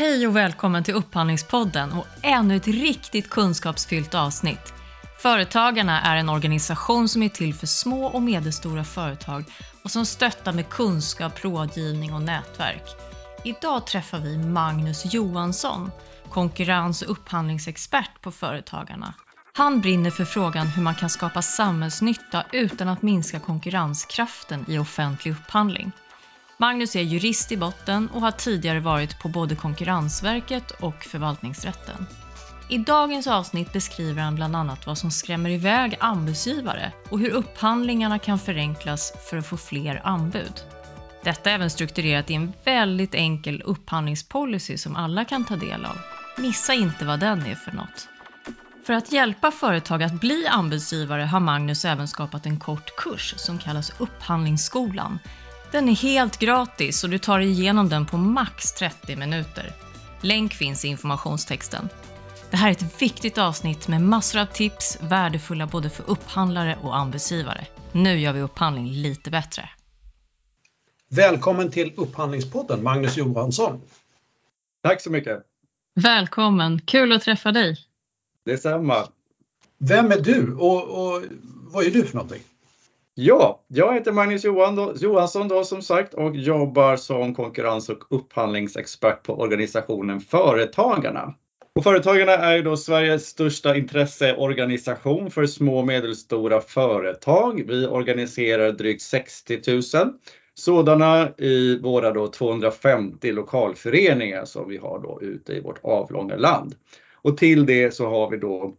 Hej och välkommen till Upphandlingspodden och ännu ett riktigt kunskapsfyllt avsnitt. Företagarna är en organisation som är till för små och medelstora företag och som stöttar med kunskap, rådgivning och nätverk. Idag träffar vi Magnus Johansson, konkurrens och upphandlingsexpert på Företagarna. Han brinner för frågan hur man kan skapa samhällsnytta utan att minska konkurrenskraften i offentlig upphandling. Magnus är jurist i botten och har tidigare varit på både Konkurrensverket och förvaltningsrätten. I dagens avsnitt beskriver han bland annat vad som skrämmer iväg anbudsgivare och hur upphandlingarna kan förenklas för att få fler anbud. Detta är även strukturerat i en väldigt enkel upphandlingspolicy som alla kan ta del av. Missa inte vad den är för något. För att hjälpa företag att bli anbudsgivare har Magnus även skapat en kort kurs som kallas Upphandlingsskolan den är helt gratis och du tar igenom den på max 30 minuter. Länk finns i informationstexten. Det här är ett viktigt avsnitt med massor av tips, värdefulla både för upphandlare och anbudsgivare. Nu gör vi upphandling lite bättre. Välkommen till Upphandlingspodden, Magnus Johansson. Tack så mycket. Välkommen, kul att träffa dig. Detsamma. Vem är du och, och vad är du för någonting? Ja, jag heter Magnus Johansson då, som sagt och jobbar som konkurrens och upphandlingsexpert på organisationen Företagarna. Och Företagarna är ju då Sveriges största intresseorganisation för små och medelstora företag. Vi organiserar drygt 60 000 sådana i våra då 250 lokalföreningar som vi har då ute i vårt avlånga land. Och till det så har vi då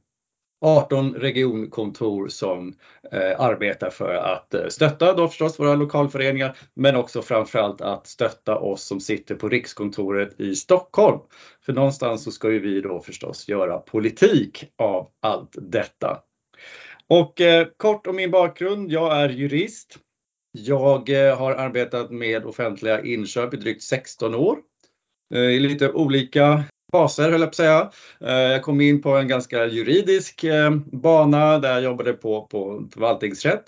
18 regionkontor som eh, arbetar för att eh, stötta då förstås våra lokalföreningar, men också framförallt att stötta oss som sitter på rikskontoret i Stockholm. För någonstans så ska ju vi då förstås göra politik av allt detta. Och eh, kort om min bakgrund. Jag är jurist. Jag eh, har arbetat med offentliga inköp i drygt 16 år eh, i lite olika faser höll jag på att säga. Eh, jag kom in på en ganska juridisk eh, bana där jag jobbade på, på förvaltningsrätt.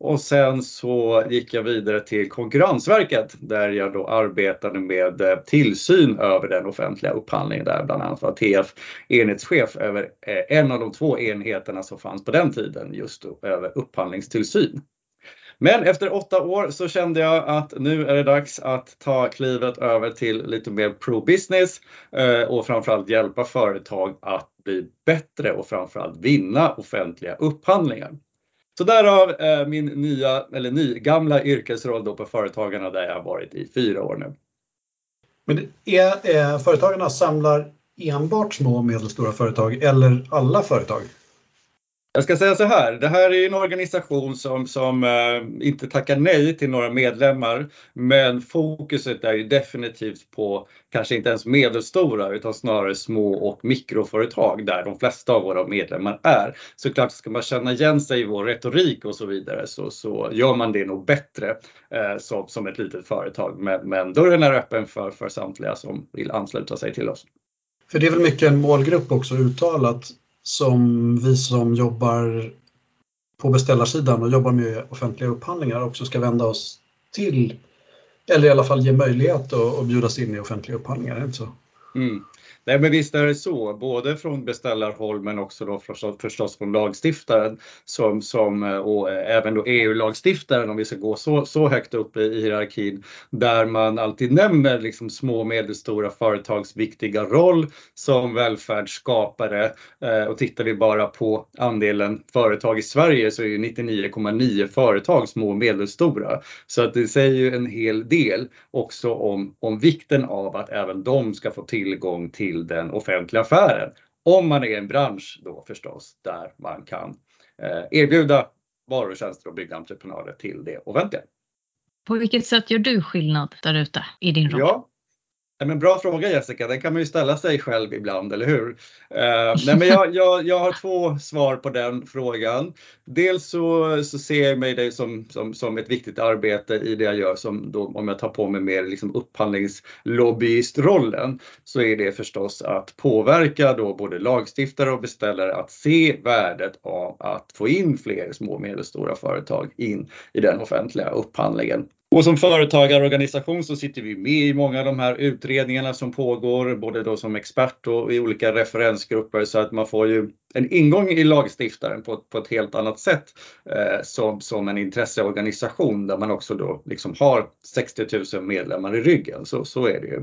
Och sen så gick jag vidare till Konkurrensverket där jag då arbetade med eh, tillsyn över den offentliga upphandlingen där bland annat var TF enhetschef över en av de två enheterna som fanns på den tiden just över upphandlingstillsyn. Men efter åtta år så kände jag att nu är det dags att ta klivet över till lite mer pro-business eh, och framförallt hjälpa företag att bli bättre och framförallt vinna offentliga upphandlingar. Så därav eh, min nya, eller ny, gamla yrkesroll då på Företagarna där jag har varit i fyra år nu. Men är, är Företagarna samlar enbart små och medelstora företag eller alla företag? Jag ska säga så här, det här är en organisation som, som eh, inte tackar nej till några medlemmar, men fokuset är ju definitivt på kanske inte ens medelstora utan snarare små och mikroföretag där de flesta av våra medlemmar är. Såklart ska man känna igen sig i vår retorik och så vidare så, så gör man det nog bättre eh, som, som ett litet företag. Men, men dörren är öppen för, för samtliga som vill ansluta sig till oss. För det är väl mycket en målgrupp också uttalat som vi som jobbar på beställarsidan och jobbar med offentliga upphandlingar också ska vända oss till eller i alla fall ge möjlighet att, att bjudas in i offentliga upphandlingar, är det inte så? Mm. Nej men visst är det så, både från beställarhåll men också då förstås, förstås från lagstiftaren som, som, eh, och eh, även då EU-lagstiftaren om vi ska gå så, så högt upp i, i hierarkin där man alltid nämner liksom små och medelstora företags viktiga roll som välfärdsskapare. Eh, och tittar vi bara på andelen företag i Sverige så är ju 99,9 företag små och medelstora. Så att det säger ju en hel del också om, om vikten av att även de ska få tillgång till till den offentliga affären. Om man är en bransch då förstås där man kan eh, erbjuda varor, tjänster och byggentreprenader till det offentliga. På vilket sätt gör du skillnad där ute i din roll? Ja, men bra fråga Jessica, den kan man ju ställa sig själv ibland, eller hur? Eh, nej, men jag, jag, jag har två svar på den frågan. Dels så, så ser jag mig det som, som, som ett viktigt arbete i det jag gör, som då, om jag tar på mig mer liksom upphandlingslobbyistrollen, så är det förstås att påverka då både lagstiftare och beställare att se värdet av att få in fler små och medelstora företag in i den offentliga upphandlingen och som företagarorganisation så sitter vi med i många av de här utredningarna som pågår, både då som expert och i olika referensgrupper så att man får ju en ingång i lagstiftaren på, på ett helt annat sätt eh, som, som en intresseorganisation där man också då liksom har 60 000 medlemmar i ryggen. Så, så är det ju.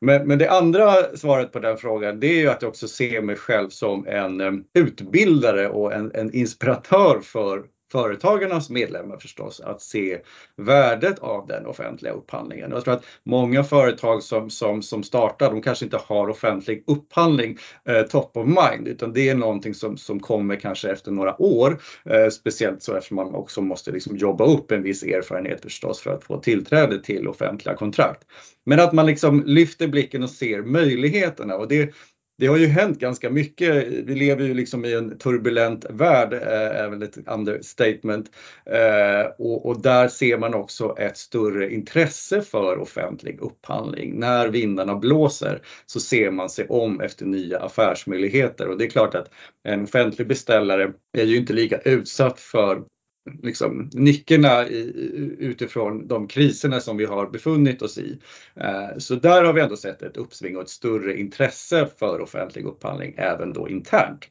Men, men det andra svaret på den frågan det är ju att jag också ser mig själv som en eh, utbildare och en, en inspiratör för företagarnas medlemmar förstås att se värdet av den offentliga upphandlingen. Jag tror att många företag som, som, som startar, de kanske inte har offentlig upphandling eh, top of mind, utan det är någonting som, som kommer kanske efter några år. Eh, speciellt så eftersom man också måste liksom jobba upp en viss erfarenhet förstås för att få tillträde till offentliga kontrakt. Men att man liksom lyfter blicken och ser möjligheterna och det, det har ju hänt ganska mycket. Vi lever ju liksom i en turbulent värld, eh, är väl ett understatement. Eh, och, och, där ser man också ett större intresse för offentlig upphandling. När vindarna blåser så ser man sig om efter nya affärsmöjligheter och det är klart att en offentlig beställare är ju inte lika utsatt för liksom, nyckeln utifrån de kriserna som vi har befunnit oss i. Eh, så där har vi ändå sett ett uppsving och ett större intresse för offentlig upphandling även då internt.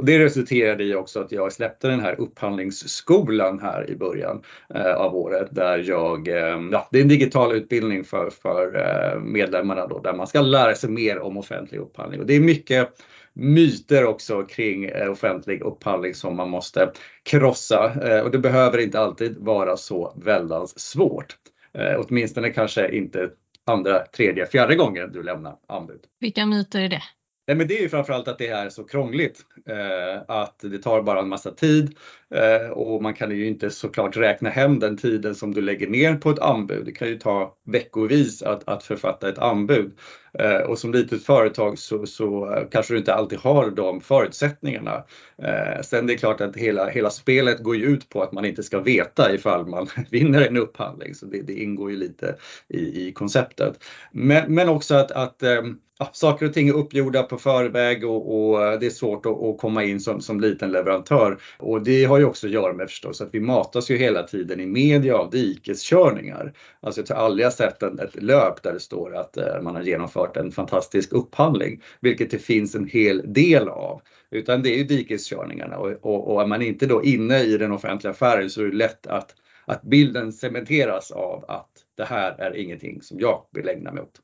Och det resulterade i också att jag släppte den här upphandlingsskolan här i början eh, av året där jag, eh, ja, det är en digital utbildning för, för eh, medlemmarna då där man ska lära sig mer om offentlig upphandling och det är mycket myter också kring eh, offentlig upphandling som man måste krossa eh, och det behöver inte alltid vara så väldigt svårt. Eh, åtminstone kanske inte andra, tredje, fjärde gången du lämnar anbud. Vilka myter är det? Nej, men det är ju framförallt att det är så krångligt. Eh, att det tar bara en massa tid Eh, och man kan ju inte såklart räkna hem den tiden som du lägger ner på ett anbud. Det kan ju ta veckovis att, att författa ett anbud. Eh, och som litet företag så, så eh, kanske du inte alltid har de förutsättningarna. Sen det är klart att hela, hela spelet går ju ut på att man inte ska veta ifall man vinner en upphandling. Så det, det ingår ju lite i, i konceptet. Men, men också att, att ja, saker och ting är uppgjorda på förväg och, och det är svårt att, att, komma in som, som liten leverantör. Och det har ju också att göra med förstås att vi matas ju hela tiden i media av dikeskörningar. Alltså jag tror aldrig jag sett en, ett löp där det står att eh, man har genomfört en fantastisk upphandling, vilket det finns en hel del av. Utan det är ju dikeskörningarna och, och, och är man inte då inne i den offentliga affären så är det lätt att, att bilden cementeras av att det här är ingenting som jag vill ägna mig åt.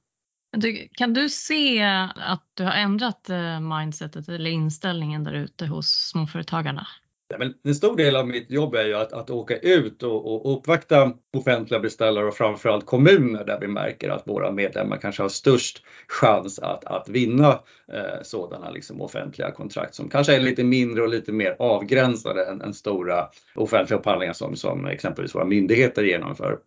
Du, kan du se att du har ändrat eh, mindsetet eller inställningen där ute hos småföretagarna? Men en stor del av mitt jobb är ju att, att åka ut och, och uppvakta offentliga beställare och framförallt kommuner där vi märker att våra medlemmar kanske har störst chans att, att vinna eh, sådana liksom offentliga kontrakt som kanske är lite mindre och lite mer avgränsade än, än stora offentliga upphandlingar som, som exempelvis våra myndigheter genomför.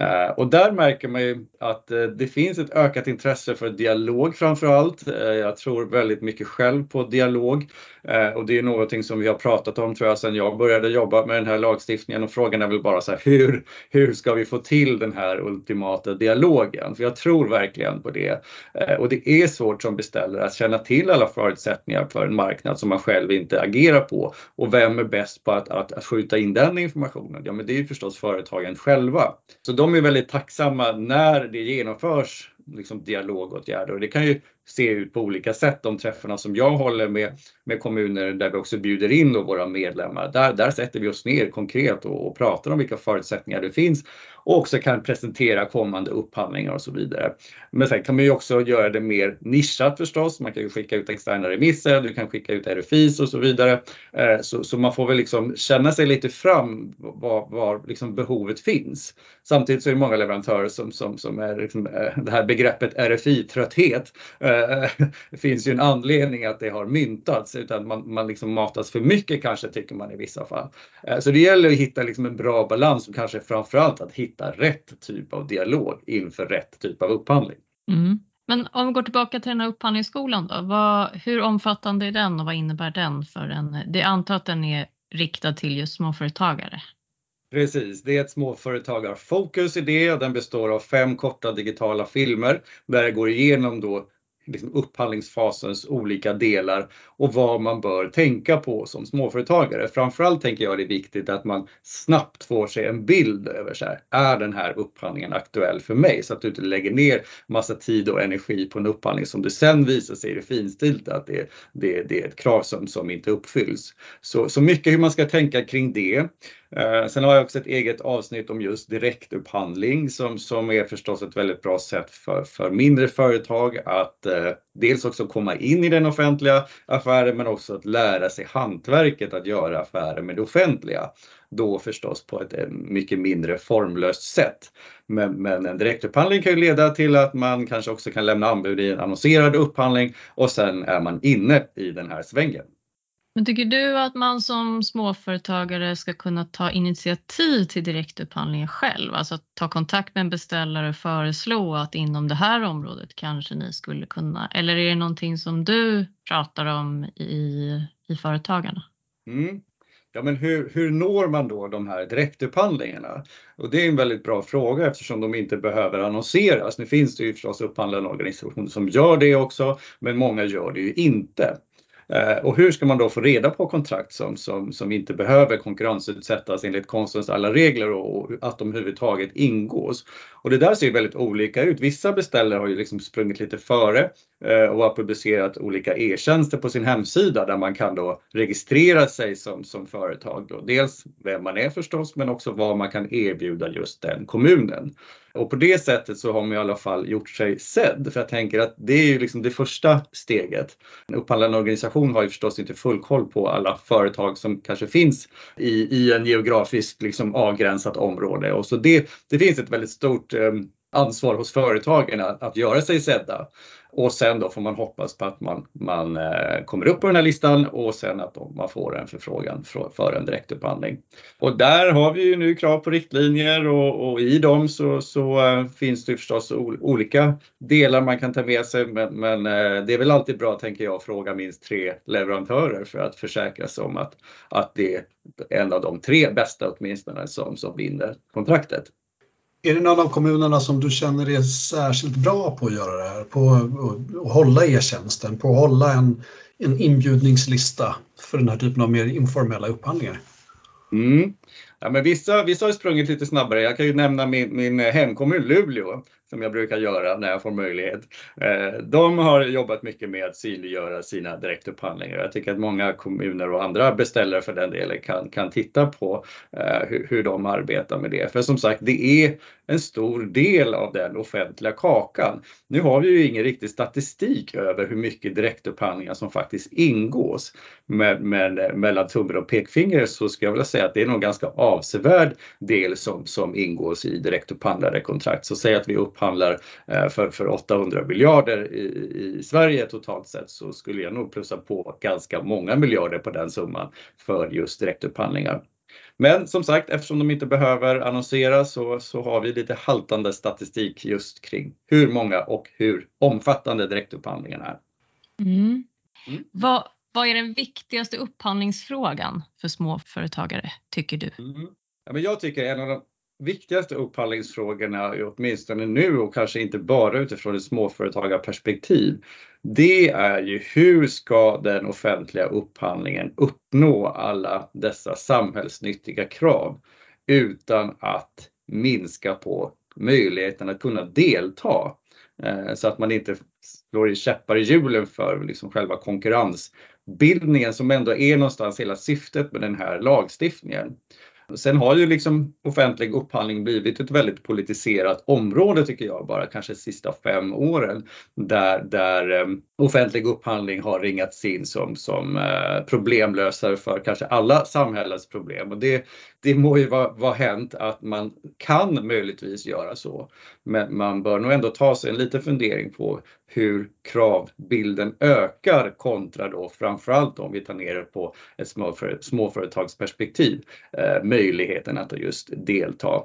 Eh, och där märker man ju att eh, det finns ett ökat intresse för dialog framför allt. Eh, jag tror väldigt mycket själv på dialog Eh, och det är någonting som vi har pratat om tror jag sedan jag började jobba med den här lagstiftningen och frågan är väl bara så här, hur, hur ska vi få till den här ultimata dialogen? För jag tror verkligen på det. Eh, och det är svårt som beställare att känna till alla förutsättningar för en marknad som man själv inte agerar på. Och vem är bäst på att, att, att skjuta in den informationen? Ja, men det är ju förstås företagen själva. Så de är väldigt tacksamma när det genomförs liksom dialogåtgärder och det kan ju se ut på olika sätt. De träffarna som jag håller med, med kommuner där vi också bjuder in våra medlemmar, där, där sätter vi oss ner konkret och, och pratar om vilka förutsättningar det finns och också kan presentera kommande upphandlingar och så vidare. Men sen kan man ju också göra det mer nischat förstås. Man kan ju skicka ut externa remisser, du kan skicka ut RFIs och så vidare. Eh, så, så man får väl liksom känna sig lite fram var, var liksom behovet finns. Samtidigt så är det många leverantörer som, som, som är liksom, eh, det här begreppet RFI-trötthet. Eh, det finns ju en anledning att det har myntats utan man, man liksom matas för mycket kanske tycker man i vissa fall. Så det gäller att hitta liksom en bra balans och kanske framförallt att hitta hitta rätt typ av dialog inför rätt typ av upphandling. Mm. Men om vi går tillbaka till den här upphandlingsskolan då, vad, hur omfattande är den och vad innebär den för en? Det antar att den är riktad till just småföretagare. Precis, det är ett småföretagarfokus i det och den består av fem korta digitala filmer där det går igenom då liksom upphandlingsfasens olika delar och vad man bör tänka på som småföretagare. Framförallt tänker jag det är viktigt att man snabbt får sig en bild över så här, är den här upphandlingen aktuell för mig? Så att du inte lägger ner massa tid och energi på en upphandling som det sen visar sig i det finstilta att det, det, det är ett krav som, som inte uppfylls. Så, så mycket hur man ska tänka kring det. Eh, sen har jag också ett eget avsnitt om just direktupphandling som, som är förstås ett väldigt bra sätt för, för mindre företag att eh, dels också komma in i den offentliga affären men också att lära sig hantverket att göra affärer med det offentliga. Då förstås på ett eh, mycket mindre formlöst sätt. Men, men en direktupphandling kan ju leda till att man kanske också kan lämna anbud i en annonserad upphandling och sen är man inne i den här svängen. Men tycker du att man som småföretagare ska kunna ta initiativ till direktupphandlingen själv? Alltså att ta kontakt med en beställare och föreslå att inom det här området kanske ni skulle kunna, eller är det någonting som du pratar om i, i företagarna? Mm. Ja, men hur, hur når man då de här direktupphandlingarna? Och det är en väldigt bra fråga eftersom de inte behöver annonseras. Nu finns det ju förstås upphandlande organisationer som gör det också, men många gör det ju inte. Eh, och hur ska man då få reda på kontrakt som, som, som inte behöver konkurrensutsättas enligt konstens alla regler och att de överhuvudtaget ingås? Och det där ser ju väldigt olika ut. Vissa beställare har ju liksom sprungit lite före eh, och har publicerat olika e-tjänster på sin hemsida där man kan då registrera sig som, som företag. Då. Dels vem man är förstås, men också vad man kan erbjuda just den kommunen. Och på det sättet så har man i alla fall gjort sig sedd. För jag tänker att det är ju liksom det första steget. En upphandlande organisation har ju förstås inte full koll på alla företag som kanske finns i, i en geografiskt liksom avgränsat område. Och så det, det finns ett väldigt stort eh, ansvar hos företagen att, att göra sig sedda. Och sen då får man hoppas på att man, man eh, kommer upp på den här listan och sen att man får en förfrågan för, en direktupphandling. Och där har vi ju nu krav på riktlinjer och, och i dem så, så eh, finns det förstås olika delar man kan ta med sig men, men eh, det är väl alltid bra tänker jag att fråga minst tre leverantörer för att försäkra sig om att, att det är en av de tre bästa åtminstone som, som vinner kontraktet. Är det någon av kommunerna som du känner är särskilt bra på att göra det här? På att hålla e-tjänsten, på att hålla en, en inbjudningslista för den här typen av mer informella upphandlingar? Mm. Ja, men vissa, vissa har sprungit lite snabbare. Jag kan ju nämna min, min hemkommun Luleå som jag brukar göra när jag får möjlighet. Eh, de har jobbat mycket med att synliggöra sina direktupphandlingar. Jag tycker att många kommuner och andra beställare för den delen kan, kan titta på eh, hur, hur de arbetar med det. För som sagt, det är en stor del av den offentliga kakan. Nu har vi ju ingen riktig statistik över hur mycket direktupphandlingar som faktiskt ingås. Men, men eh, mellan tummen och pekfinger så ska jag vilja säga att det är nog ganska avsevärd del som, som ingås i direktupphandlade kontrakt. Så säg att vi upphandlar eh, för, för 800 miljarder i, i Sverige totalt sett så skulle jag nog plussa på ganska många miljarder på den summan för just direktupphandlingar. Men som sagt, eftersom de inte behöver annonsera så, så har vi lite haltande statistik just kring hur många och hur omfattande direktupphandlingen är. Mm. Mm. Vad, vad är den viktigaste upphandlingsfrågan för småföretagare, tycker du? Mm. Ja, men jag tycker en av de viktigaste upphandlingsfrågorna, åtminstone nu och kanske inte bara utifrån ett småföretagarperspektiv, det är ju hur ska den offentliga upphandlingen uppnå alla dessa samhällsnyttiga krav utan att minska på möjligheten att kunna delta eh, så att man inte slår i käppar i hjulen för liksom själva konkurrensbildningen som ändå är någonstans hela syftet med den här lagstiftningen. Sen har ju liksom offentlig upphandling blivit ett väldigt politiserat område tycker jag, bara kanske de sista fem åren, där, där ehm, offentlig upphandling har ringats in som, som eh, problemlösare för kanske alla samhällets problem. Och det, det må ju vara, vara hänt att man kan möjligtvis göra så, men man bör nog ändå ta sig en liten fundering på hur kravbilden ökar kontra då framförallt om vi tar ner det på ett småföretagsperspektiv, eh, möjligheten att just delta.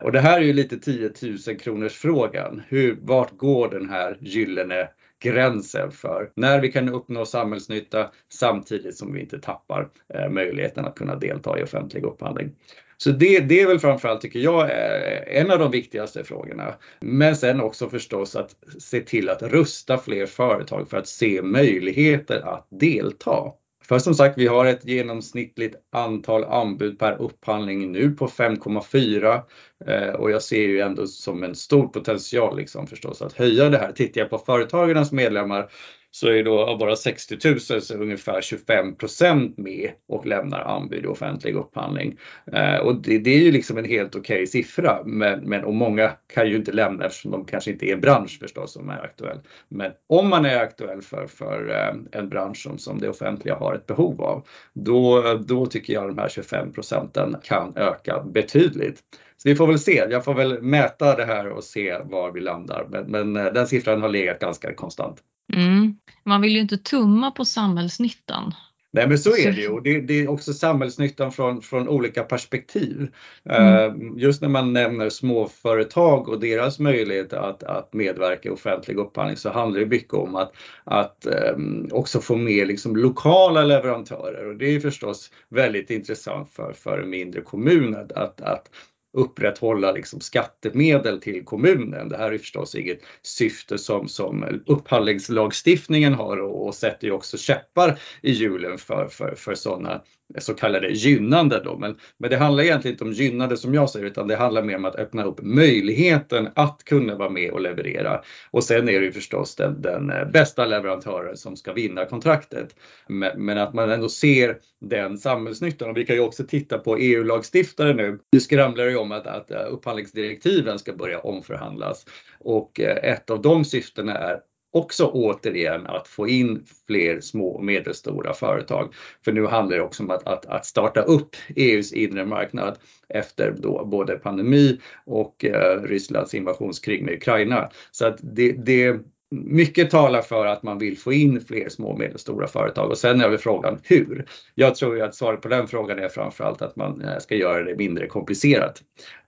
Och det här är ju lite 10 000 kronors frågan. Hur, vart går den här gyllene gränsen för när vi kan uppnå samhällsnytta samtidigt som vi inte tappar eh, möjligheten att kunna delta i offentlig upphandling. Så det, det är väl framförallt, tycker jag, är en av de viktigaste frågorna. Men sen också förstås att se till att rusta fler företag för att se möjligheter att delta. För som sagt, vi har ett genomsnittligt antal anbud per upphandling nu på 5,4 eh, och jag ser ju ändå som en stor potential liksom förstås att höja det här. Tittar jag på företagarnas medlemmar så är då av bara 60 000 så är ungefär 25% med och lämnar anbud i offentlig upphandling. Eh, och det, det, är ju liksom en helt okej okay siffra, men, men och många kan ju inte lämna eftersom de kanske inte är en bransch förstås som är aktuell. Men om man är aktuell för, för eh, en bransch som, som det offentliga har ett behov av, då, då tycker jag de här 25 procenten kan öka betydligt. Så vi får väl se. Jag får väl mäta det här och se var vi landar. Men, men eh, den siffran har legat ganska konstant. Mm. Man vill ju inte tumma på samhällsnyttan. Nej men så är det ju. Det, det är också samhällsnyttan från, från olika perspektiv. Mm. Uh, just när man nämner småföretag och deras möjlighet att, att medverka i offentlig upphandling så handlar det mycket om att, att um, också få med liksom lokala leverantörer och det är förstås väldigt intressant för, för en mindre kommun att, att, att upprätthålla liksom skattemedel till kommunen. Det här är förstås inget syfte som, som upphandlingslagstiftningen har och, och sätter ju också käppar i hjulen för, för, för sådana så kallade gynnande då. Men, men det handlar egentligen inte om gynnande som jag säger utan det handlar mer om att öppna upp möjligheten att kunna vara med och leverera. Och sen är det ju förstås den, den eh, bästa leverantören som ska vinna kontraktet. Men, men, att man ändå ser den samhällsnyttan och vi kan ju också titta på EU-lagstiftare nu. Nu skramlar det ju om att, att eh, upphandlingsdirektiven ska börja omförhandlas och eh, ett av de syftena är också återigen att få in fler små och medelstora företag. För nu handlar det också om att, att, att starta upp EUs inre marknad efter då både pandemi och eh, Rysslands invasionskrig med Ukraina. Så att det, det mycket talar för att man vill få in fler små och medelstora företag och sen är väl frågan hur? Jag tror att svaret på den frågan är framförallt att man eh, ska göra det mindre komplicerat.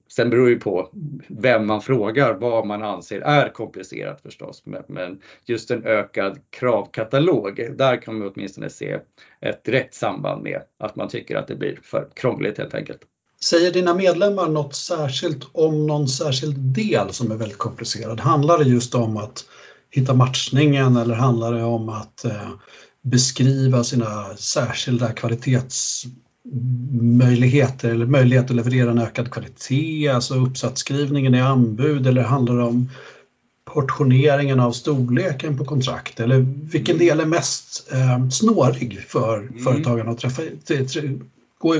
Sen beror det på vem man frågar, vad man anser är komplicerat förstås. Men just en ökad kravkatalog, där kan man åtminstone se ett direkt samband med att man tycker att det blir för krångligt helt enkelt. Säger dina medlemmar något särskilt om någon särskild del som är väldigt komplicerad? Handlar det just om att hitta matchningen eller handlar det om att eh, beskriva sina särskilda kvalitets möjligheter eller möjlighet att leverera en ökad kvalitet, alltså uppsatsskrivningen i anbud eller handlar det om portioneringen av storleken på kontrakt eller vilken del är mest eh, snårig för mm. företagen att träffa,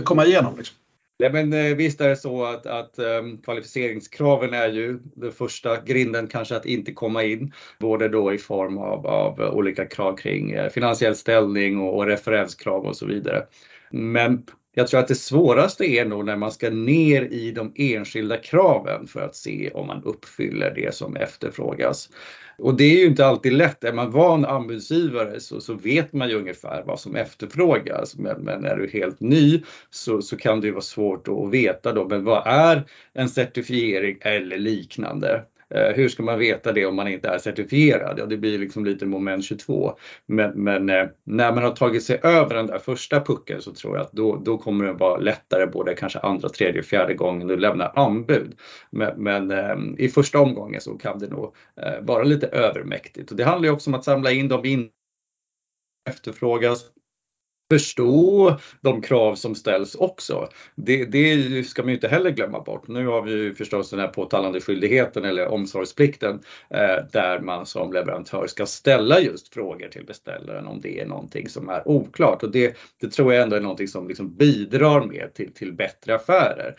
komma igenom? Liksom? Ja, men eh, visst är det så att, att um, kvalificeringskraven är ju den första grinden kanske att inte komma in, både då i form av, av olika krav kring eh, finansiell ställning och, och referenskrav och så vidare. Men jag tror att det svåraste är nog när man ska ner i de enskilda kraven för att se om man uppfyller det som efterfrågas. Och det är ju inte alltid lätt. Är man van anbudsgivare så, så vet man ju ungefär vad som efterfrågas. Men, men är du helt ny så, så kan det ju vara svårt att veta då, men vad är en certifiering eller liknande? Eh, hur ska man veta det om man inte är certifierad? Ja, det blir liksom lite moment 22. Men, men eh, när man har tagit sig över den där första pucken så tror jag att då, då kommer det vara lättare både kanske andra, tredje, fjärde gången du lämnar anbud. Men, men eh, i första omgången så kan det nog vara lite övermäktigt och det handlar ju också om att samla in de in efterfrågas förstå de krav som ställs också. Det, det, ska man ju inte heller glömma bort. Nu har vi ju förstås den här påtalande skyldigheten eller omsorgsplikten eh, där man som leverantör ska ställa just frågor till beställaren om det är någonting som är oklart och det, det tror jag ändå är någonting som liksom bidrar med till, till bättre affärer.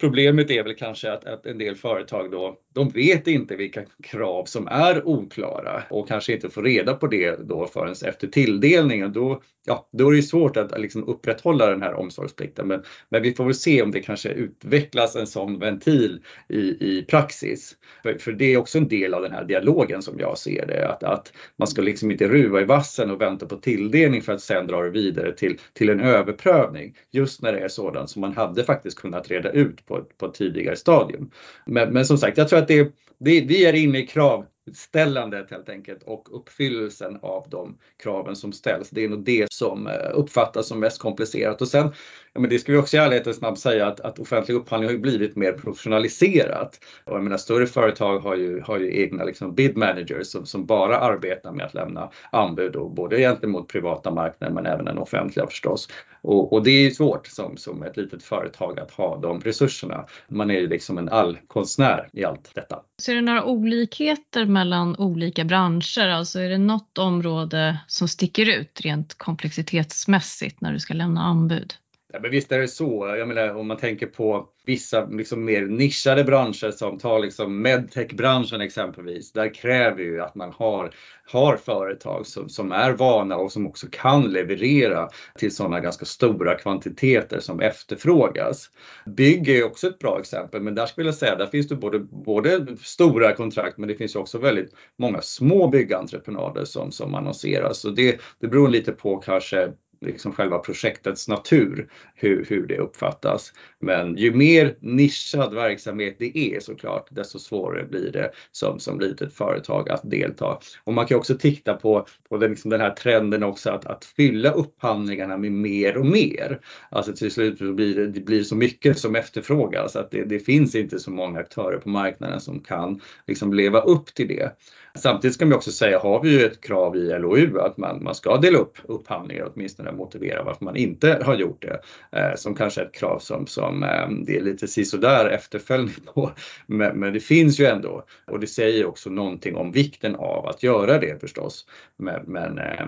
Problemet är väl kanske att, att, en del företag då, de vet inte vilka krav som är oklara och kanske inte får reda på det då förrän efter tilldelningen. Då, ja, då är det svårt att liksom upprätthålla den här omsorgsplikten. Men, men vi får väl se om det kanske utvecklas en sån ventil i, i praxis. För, för, det är också en del av den här dialogen som jag ser det. Att, att man ska liksom inte ruva i vassen och vänta på tilldelning för att sen dra det vidare till, till en överprövning. Just när det är sådant som man hade faktiskt kunnat reda ut på, på ett tidigare stadium. Men, men som sagt, jag tror att det, det, vi är inne i krav ställandet helt enkelt och uppfyllelsen av de kraven som ställs. Det är nog det som eh, uppfattas som mest komplicerat. Och sen, ja, men det ska vi också i ärlighetens namn säga att, att offentlig upphandling har ju blivit mer professionaliserat. Och jag menar, större företag har ju, har ju egna liksom bid managers som, som bara arbetar med att lämna anbud, och både gentemot privata marknader men även den offentliga förstås. Och, och, det är ju svårt som, som ett litet företag att ha de resurserna. Man är ju liksom en allkonstnär i allt detta. Ser du några olikheter mellan olika branscher? Alltså är det något område som sticker ut rent komplexitetsmässigt när du ska lämna anbud? Ja, men visst är det så. Jag menar om man tänker på vissa liksom mer nischade branscher som tar liksom medtech-branschen exempelvis. Där kräver ju att man har, har företag som, som är vana och som också kan leverera till sådana ganska stora kvantiteter som efterfrågas. Bygg är också ett bra exempel, men där skulle jag säga, där finns det både, både stora kontrakt, men det finns också väldigt många små byggentreprenader som, som annonseras. Så det, det beror lite på kanske liksom själva projektets natur, hur, hur det uppfattas. Men ju mer nischad verksamhet det är såklart, desto svårare blir det som, som litet företag att delta. Och man kan också titta på, på den, liksom den här trenden också att, att fylla upphandlingarna med mer och mer. Alltså till slut blir det, det blir så mycket som efterfrågas att det, det finns inte så många aktörer på marknaden som kan liksom leva upp till det. Samtidigt ska man också säga, har vi ju ett krav i LOU att man, man ska dela upp upphandlingar, åtminstone motivera varför man inte har gjort det. Eh, som kanske är ett krav som, som eh, det är lite sisådär efterföljning på. Men, men, det finns ju ändå och det säger också någonting om vikten av att göra det förstås. Men, men eh,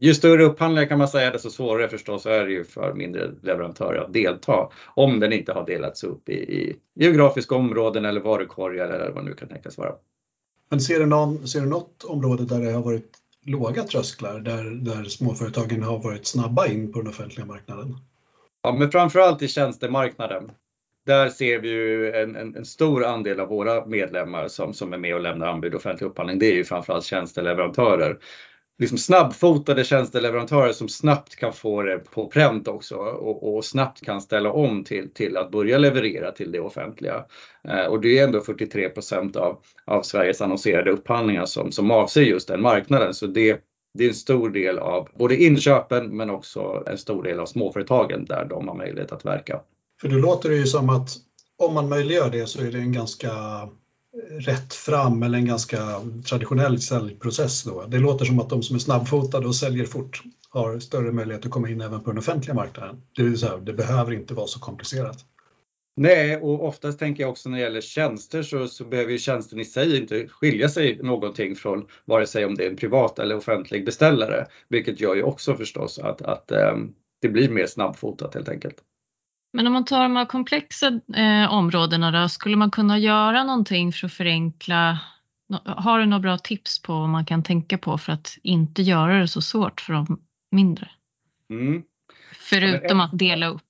ju större upphandlingar kan man säga, desto svårare förstås är det ju för mindre leverantörer att delta om den inte har delats upp i, i geografiska områden eller varukorgar eller vad det nu kan tänkas vara. Men ser du, någon, ser du något område där det har varit låga trösklar, där, där småföretagen har varit snabba in på den offentliga marknaden? Ja, men framförallt i tjänstemarknaden. Där ser vi ju en, en, en, stor andel av våra medlemmar som, som är med och lämnar anbud offentlig upphandling. Det är ju framförallt tjänsteleverantörer liksom snabbfotade tjänsteleverantörer som snabbt kan få det på pränt också och, och, snabbt kan ställa om till, till att börja leverera till det offentliga. Eh, och det är ändå 43 av, av Sveriges annonserade upphandlingar som, som avser just den marknaden. Så det, det är en stor del av både inköpen men också en stor del av småföretagen där de har möjlighet att verka. För då låter det ju som att om man möjliggör det så är det en ganska rätt fram eller en ganska traditionell säljprocess. Då. Det låter som att de som är snabbfotade och säljer fort har större möjlighet att komma in även på den offentliga marknaden. Det vill säga, det behöver inte vara så komplicerat. Nej, och oftast tänker jag också när det gäller tjänster så, så behöver ju tjänsten i sig inte skilja sig någonting från vare sig om det är en privat eller offentlig beställare, vilket gör ju också förstås att, att um, det blir mer snabbfotat helt enkelt. Men om man tar de här komplexa eh, områdena då, skulle man kunna göra någonting för att förenkla? Har du några bra tips på vad man kan tänka på för att inte göra det så svårt för de mindre? Mm. Förutom ett, att dela upp.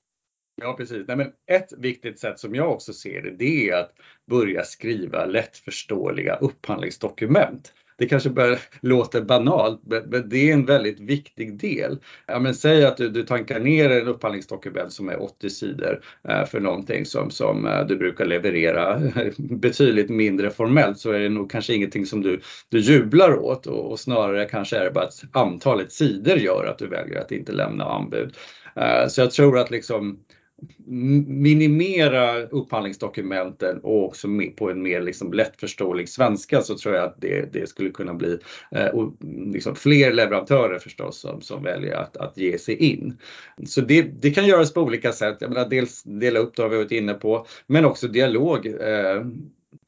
Ja precis. Nej, men ett viktigt sätt som jag också ser det, det är att börja skriva lättförståeliga upphandlingsdokument. Det kanske bara låter banalt, men det är en väldigt viktig del. Ja, men säg att du, du tankar ner en upphandlingsdokument som är 80 sidor eh, för någonting som, som eh, du brukar leverera betydligt mindre formellt så är det nog kanske ingenting som du, du jublar åt och, och snarare kanske är det bara att antalet sidor gör att du väljer att inte lämna anbud. Eh, så jag tror att liksom minimera upphandlingsdokumenten och också på en mer liksom lättförståelig svenska så tror jag att det, det skulle kunna bli eh, och liksom fler leverantörer förstås som, som väljer att, att ge sig in. Så det, det kan göras på olika sätt. Jag menar, dels dela upp, det har vi varit inne på, men också dialog. Eh,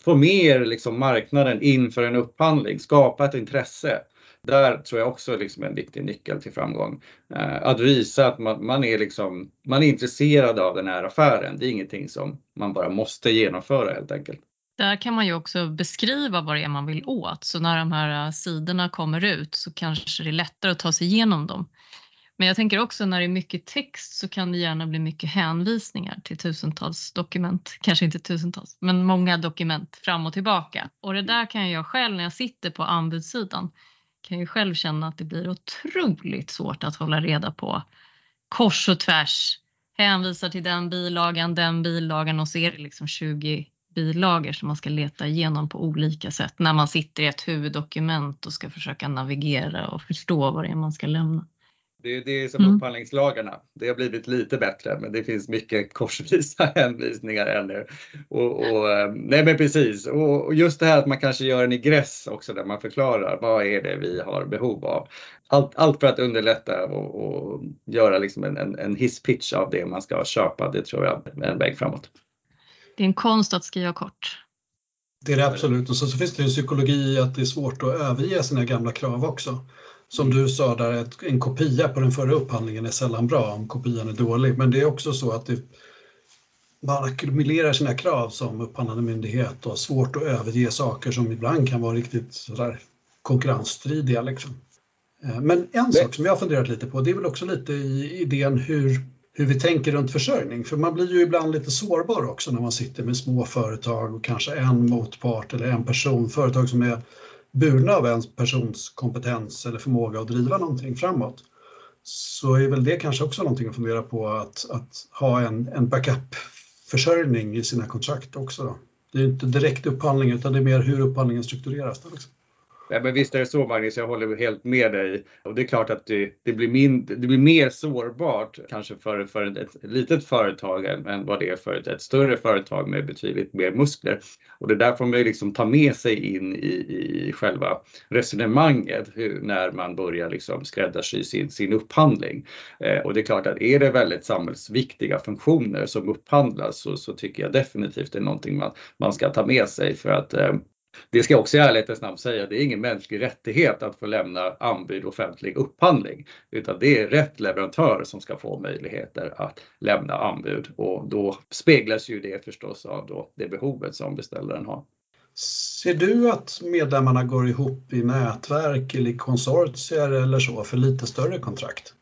få med liksom marknaden inför en upphandling, skapa ett intresse där tror jag också liksom är en viktig nyckel till framgång. Eh, att visa att man, man, är liksom, man är intresserad av den här affären. Det är ingenting som man bara måste genomföra helt enkelt. Där kan man ju också beskriva vad det är man vill åt. Så när de här eh, sidorna kommer ut så kanske det är lättare att ta sig igenom dem. Men jag tänker också när det är mycket text så kan det gärna bli mycket hänvisningar till tusentals dokument. Kanske inte tusentals, men många dokument fram och tillbaka. Och det där kan jag själv när jag sitter på anbudssidan kan ju själv känna att det blir otroligt svårt att hålla reda på kors och tvärs. Hänvisar till den bilagan, den bilagan och så är det liksom 20 bilagor som man ska leta igenom på olika sätt när man sitter i ett huvuddokument och ska försöka navigera och förstå vad det är man ska lämna. Det, det är som mm. upphandlingslagarna. Det har blivit lite bättre, men det finns mycket korsvisa hänvisningar ännu. Och, och, eh, nej men precis, och just det här att man kanske gör en ingress också där man förklarar vad är det vi har behov av. Allt, allt för att underlätta och, och göra liksom en, en, en hisspitch av det man ska köpa, det tror jag är en väg framåt. Det är en konst att skriva kort. Det är det absolut och så, så finns det en psykologi att det är svårt att överge sina gamla krav också som du sa där, en kopia på den förra upphandlingen är sällan bra om kopian är dålig. Men det är också så att det, man ackumulerar sina krav som upphandlande myndighet och har svårt att överge saker som ibland kan vara riktigt sådär konkurrensstridiga. Liksom. Eh, men en sak som jag har funderat lite på, det är väl också lite i idén hur, hur vi tänker runt försörjning. För man blir ju ibland lite sårbar också när man sitter med små företag och kanske en motpart eller en person, företag som är burna av en persons kompetens eller förmåga att driva någonting framåt så är väl det kanske också någonting att fundera på att, att ha en, en backup-försörjning i sina kontrakt också. Då. Det är inte direkt upphandling utan det är mer hur upphandlingen struktureras. Då, liksom. Ja, men visst är det så Magnus, jag håller helt med dig. Och det är klart att det, det blir, min, det blir mer sårbart kanske för, för ett, litet företag än vad det är för ett, ett, större företag med betydligt mer muskler. Och det där får man ju liksom ta med sig in i, i själva resonemanget hur, när man börjar liksom skräddarsy sin, sin upphandling. Eh, och det är klart att är det väldigt samhällsviktiga funktioner som upphandlas så, så tycker jag definitivt det är någonting man, man ska ta med sig för att eh, det ska jag också i ärlighetens namn säga, det är ingen mänsklig rättighet att få lämna anbud offentlig upphandling, utan det är rätt leverantör som ska få möjligheter att lämna anbud och då speglas ju det förstås av då det behovet som beställaren har. Ser du att medlemmarna går ihop i nätverk eller konsortier eller så för lite större kontrakt?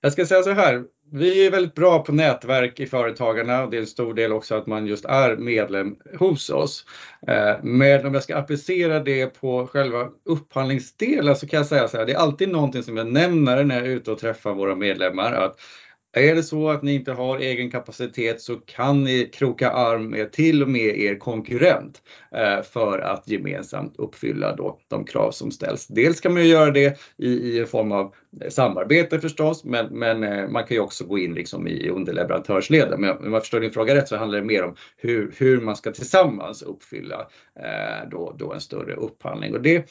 Jag ska säga så här, vi är väldigt bra på nätverk i Företagarna och det är en stor del också att man just är medlem hos oss. Eh, men om jag ska applicera det på själva upphandlingsdelen så kan jag säga så här, det är alltid någonting som jag nämner när jag är ute och träffar våra medlemmar att är det så att ni inte har egen kapacitet så kan ni kroka arm med till och med er konkurrent eh, för att gemensamt uppfylla då de krav som ställs. Dels kan man göra det i, i form av samarbete förstås, men, men eh, man kan ju också gå in liksom i underleverantörsleden. Men om jag förstår din fråga rätt så handlar det mer om hur, hur man ska tillsammans uppfylla eh, då, då en större upphandling. Och det,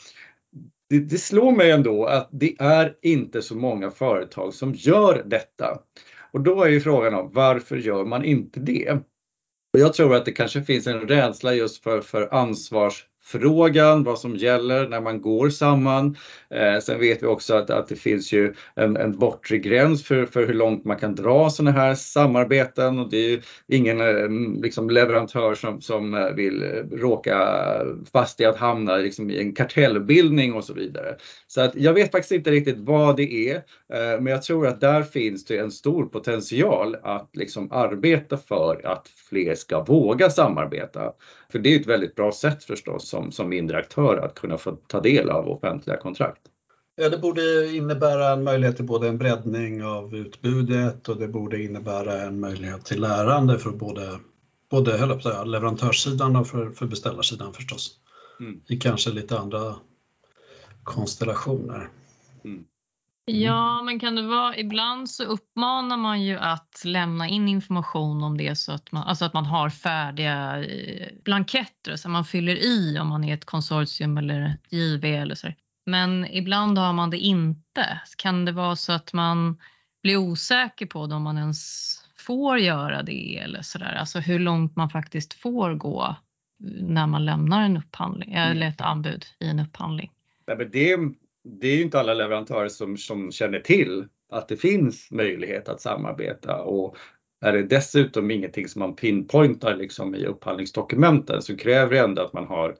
det, det, slår mig ändå att det är inte så många företag som gör detta. Och då är ju frågan om varför gör man inte det? Och jag tror att det kanske finns en rädsla just för, för ansvars frågan, vad som gäller när man går samman. Eh, sen vet vi också att, att det finns ju en, en bortre gräns för, för hur långt man kan dra sådana här samarbeten och det är ju ingen eh, liksom, leverantör som, som eh, vill råka fast i att hamna liksom, i en kartellbildning och så vidare. Så att jag vet faktiskt inte riktigt vad det är, eh, men jag tror att där finns det en stor potential att liksom arbeta för att fler ska våga samarbeta. För det är ett väldigt bra sätt förstås som, som mindre aktör att kunna få ta del av offentliga kontrakt. Ja, det borde innebära en möjlighet till både en breddning av utbudet och det borde innebära en möjlighet till lärande för både, både säga, leverantörssidan och för, för beställarsidan förstås. Mm. I kanske lite andra konstellationer. Mm. Ja, men kan det vara, ibland så uppmanar man ju att lämna in information om det så att man, alltså att man har färdiga eh, blanketter så man fyller i om man är ett konsortium eller JV eller så. Men ibland har man det inte. Kan det vara så att man blir osäker på om man ens får göra det eller sådär? Alltså hur långt man faktiskt får gå när man lämnar en upphandling mm. eller ett anbud i en upphandling. Nej, men det, det är ju inte alla leverantörer som, som känner till att det finns möjlighet att samarbeta. Och är det dessutom ingenting som man pinpointar liksom i upphandlingsdokumenten så kräver det ändå att man har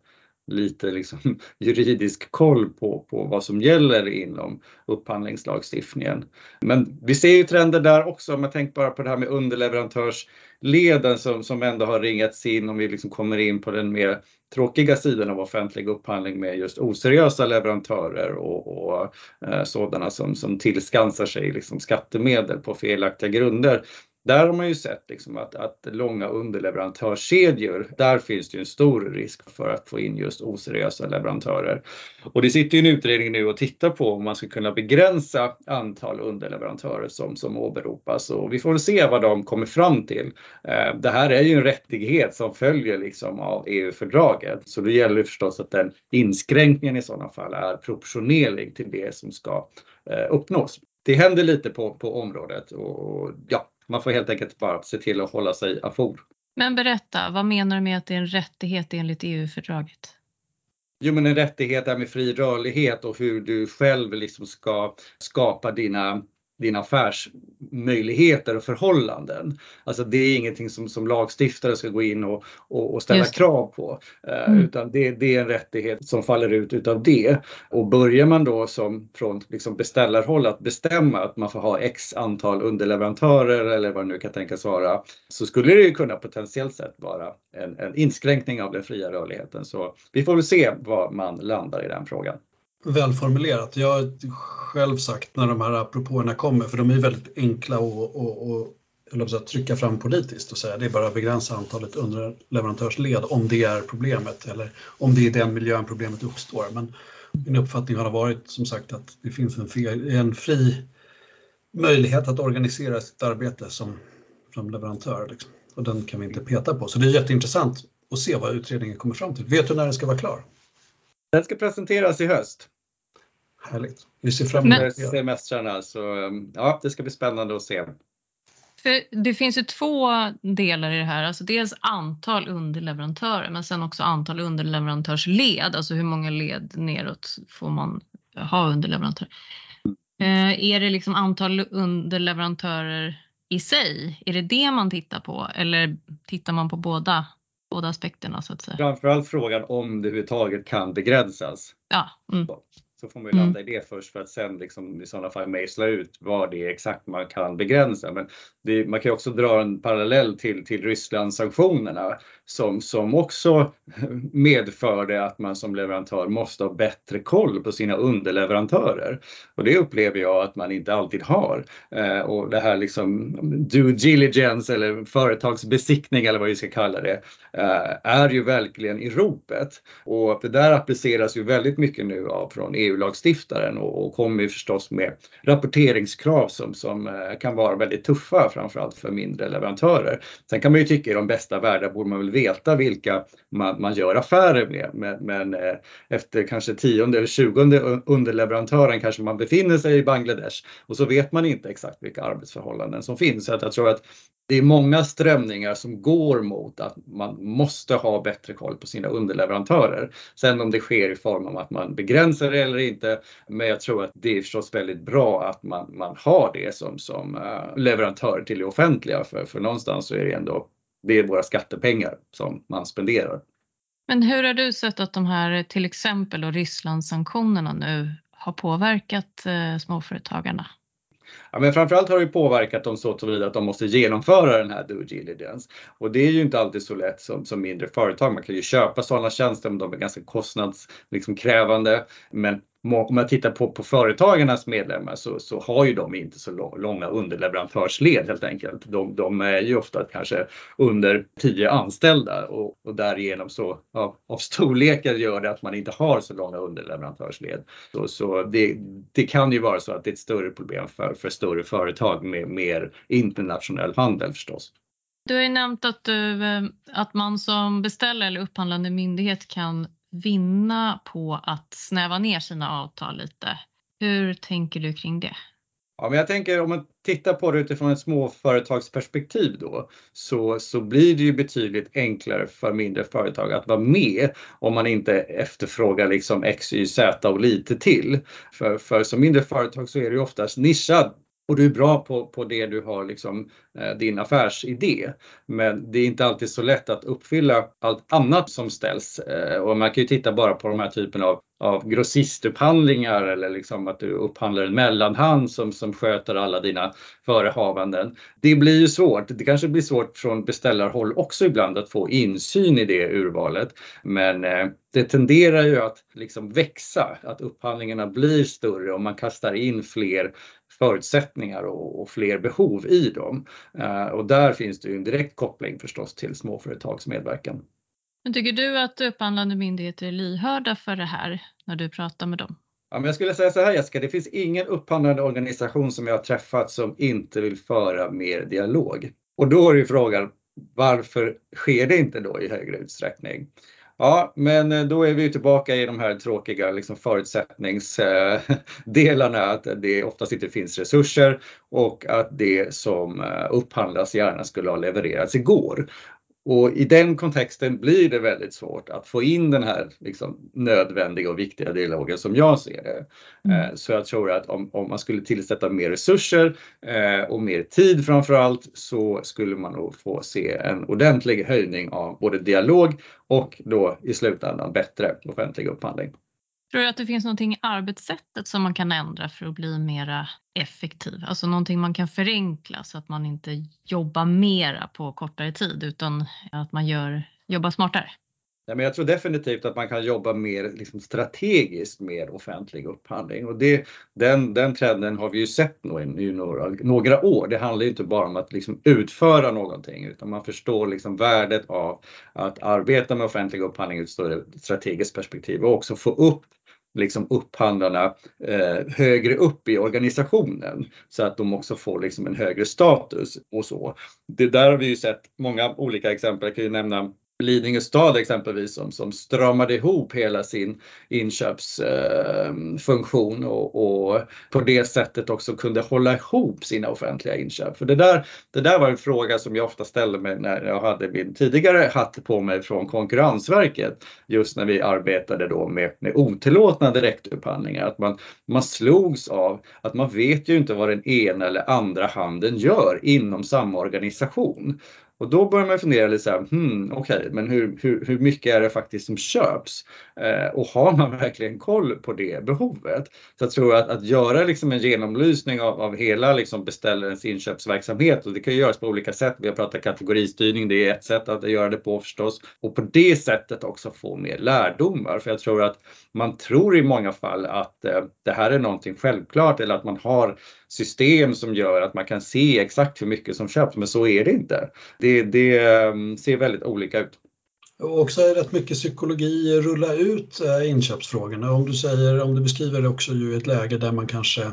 lite liksom juridisk koll på, på vad som gäller inom upphandlingslagstiftningen. Men vi ser ju trender där också, om man tänker bara på det här med underleverantörsleden som, som ändå har ringats in om vi liksom kommer in på den mer tråkiga sidan av offentlig upphandling med just oseriösa leverantörer och, och eh, sådana som, som tillskansar sig liksom skattemedel på felaktiga grunder där har man ju sett liksom att, att långa underleverantörskedjor, där finns det ju en stor risk för att få in just oseriösa leverantörer. Och det sitter ju en utredning nu och tittar på om man ska kunna begränsa antal underleverantörer som, som åberopas och vi får väl se vad de kommer fram till. Eh, det här är ju en rättighet som följer liksom av EU-fördraget så det gäller förstås att den inskränkningen i sådana fall är proportionerlig till det som ska eh, uppnås. Det händer lite på, på området och ja, man får helt enkelt bara se till att hålla sig ajour. Men berätta, vad menar du med att det är en rättighet enligt EU-fördraget? Jo, men en rättighet är med fri rörlighet och hur du själv liksom ska skapa dina dina affärsmöjligheter och förhållanden. Alltså det är ingenting som, som lagstiftare ska gå in och, och, och ställa krav på. Eh, mm. Utan det, det, är en rättighet som faller ut utav det. Och börjar man då som från liksom beställarhåll att bestämma att man får ha x antal underleverantörer eller vad det nu kan tänkas vara. Så skulle det ju kunna potentiellt sett vara en, en inskränkning av den fria rörligheten. Så vi får väl se var man landar i den frågan välformulerat. Jag har själv sagt när de här propåerna kommer, för de är väldigt enkla att trycka fram politiskt och säga det är bara att begränsa antalet underleverantörsled om det är problemet eller om det är i den miljön problemet uppstår. Men min uppfattning har varit som sagt att det finns en fri, en fri möjlighet att organisera sitt arbete som, som leverantör liksom. och den kan vi inte peta på. Så det är jätteintressant att se vad utredningen kommer fram till. Vet du när den ska vara klar? Den ska presenteras i höst. Härligt. Vi ser fram emot semestrarna så um, ja, det ska bli spännande att se. För det finns ju två delar i det här, alltså dels antal underleverantörer men sen också antal underleverantörsled, alltså hur många led neråt får man ha underleverantörer. Eh, är det liksom antal underleverantörer i sig, är det det man tittar på eller tittar man på båda, båda aspekterna så att säga? Framförallt frågan om det överhuvudtaget kan begränsas. Ja. Mm. Så får man ju landa mm. i det först för att sen liksom i sådana fall mejsla ut vad det är exakt man kan begränsa. Men det, man kan också dra en parallell till, till Rysslandssanktionerna som, som också medförde att man som leverantör måste ha bättre koll på sina underleverantörer. Och det upplever jag att man inte alltid har. Eh, och det här liksom due diligence eller företagsbesiktning eller vad vi ska kalla det eh, är ju verkligen i ropet. Och det där appliceras ju väldigt mycket nu av från EU-lagstiftaren och, och kommer ju förstås med rapporteringskrav som, som eh, kan vara väldigt tuffa framförallt för mindre leverantörer. Sen kan man ju tycka i de bästa världar borde man väl veta vilka man, man gör affärer med. Men, men eh, efter kanske tionde eller tjugonde underleverantören kanske man befinner sig i Bangladesh och så vet man inte exakt vilka arbetsförhållanden som finns. Så att jag tror att det är många strömningar som går mot att man måste ha bättre koll på sina underleverantörer. Sen om det sker i form av att man begränsar det eller inte, men jag tror att det är förstås väldigt bra att man, man har det som, som eh, leverantör till det offentliga för, för någonstans så är det ändå det är våra skattepengar som man spenderar. Men hur har du sett att de här till exempel Rysslandssanktionerna nu har påverkat eh, småföretagarna? Ja, men framförallt har det påverkat dem så tillvida att de måste genomföra den här due diligence. Och det är ju inte alltid så lätt som, som mindre företag. Man kan ju köpa sådana tjänster men de är ganska kostnadskrävande. Liksom, men om man tittar på, på företagarnas medlemmar så, så har ju de inte så långa underleverantörsled helt enkelt. De, de är ju ofta kanske under 10 anställda och, och därigenom så ja, av storleken gör det att man inte har så långa underleverantörsled. Så, så det, det kan ju vara så att det är ett större problem för, för större företag med mer internationell handel förstås. Du har ju nämnt att, du, eh, att man som beställare eller upphandlande myndighet kan vinna på att snäva ner sina avtal lite. Hur tänker du kring det? Ja, men jag tänker om man tittar på det utifrån ett småföretagsperspektiv då så, så blir det ju betydligt enklare för mindre företag att vara med om man inte efterfrågar liksom X, Y, Z och lite till. För, för som mindre företag så är det ju oftast nischad och du är bra på, på det du har liksom, eh, din affärsidé. Men det är inte alltid så lätt att uppfylla allt annat som ställs. Eh, och man kan ju titta bara på de här typen av, av grossistupphandlingar eller liksom att du upphandlar en mellanhand som, som sköter alla dina förehavanden. Det blir ju svårt. Det kanske blir svårt från beställarhåll också ibland att få insyn i det urvalet. Men eh, det tenderar ju att liksom växa, att upphandlingarna blir större och man kastar in fler förutsättningar och, och fler behov i dem. Eh, och där finns det ju en direkt koppling förstås till småföretagsmedverkan. Men tycker du att upphandlande myndigheter är lyhörda för det här när du pratar med dem? Ja, men jag skulle säga så här Jessica, det finns ingen upphandlande organisation som jag har träffat som inte vill föra mer dialog. Och då är ju frågan, varför sker det inte då i högre utsträckning? Ja, men eh, då är vi tillbaka i de här tråkiga liksom förutsättningsdelarna, eh, att det oftast inte finns resurser och att det som eh, upphandlas gärna skulle ha levererats igår. Och i den kontexten blir det väldigt svårt att få in den här liksom, nödvändiga och viktiga dialogen som jag ser det. Mm. Eh, så jag tror att om, om, man skulle tillsätta mer resurser eh, och mer tid framför allt så skulle man nog få se en ordentlig höjning av både dialog och då i slutändan bättre offentlig upphandling. Tror du att det finns någonting i arbetssättet som man kan ändra för att bli mera effektiv? Alltså någonting man kan förenkla så att man inte jobbar mera på kortare tid utan att man gör, jobbar smartare? Ja, men jag tror definitivt att man kan jobba mer liksom strategiskt med offentlig upphandling och det, den, den trenden har vi ju sett nu i några, några år. Det handlar inte bara om att liksom utföra någonting utan man förstår liksom värdet av att arbeta med offentlig upphandling ur ett större strategiskt perspektiv och också få upp liksom upphandlarna eh, högre upp i organisationen så att de också får liksom en högre status och så. Det där har vi ju sett många olika exempel. Jag kan ju nämna Lidingö stad exempelvis som, som stramade ihop hela sin inköpsfunktion eh, och, och, på det sättet också kunde hålla ihop sina offentliga inköp. För det där, det där var en fråga som jag ofta ställde mig när jag hade min tidigare hatt på mig från Konkurrensverket just när vi arbetade då med, med otillåtna direktupphandlingar. Att man, man slogs av att man vet ju inte vad den ena eller andra handen gör inom samma organisation. Och då börjar man fundera lite så här, hmm, okej, okay, men hur, hur, hur mycket är det faktiskt som köps? Eh, och har man verkligen koll på det behovet? Så jag tror att, att göra liksom en genomlysning av, av hela liksom beställarens inköpsverksamhet och det kan ju göras på olika sätt. Vi har pratat kategoristyrning, det är ett sätt att göra det på förstås. Och på det sättet också få mer lärdomar. För jag tror att man tror i många fall att eh, det här är någonting självklart eller att man har system som gör att man kan se exakt hur mycket som köps, men så är det inte. Det, det ehm, ser väldigt olika ut. Och också är rätt mycket psykologi rulla ut eh, inköpsfrågorna. Om du säger, om du beskriver det också i ett läge där man kanske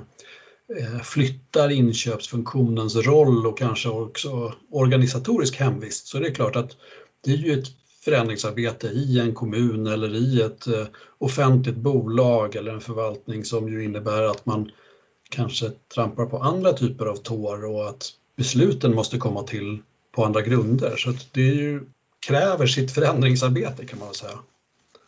eh, flyttar inköpsfunktionens roll och kanske också organisatorisk hemvist så det är klart att det är ju ett förändringsarbete i en kommun eller i ett eh, offentligt bolag eller en förvaltning som ju innebär att man kanske trampar på andra typer av tår och att besluten måste komma till på andra grunder. Så det ju, kräver sitt förändringsarbete kan man väl säga.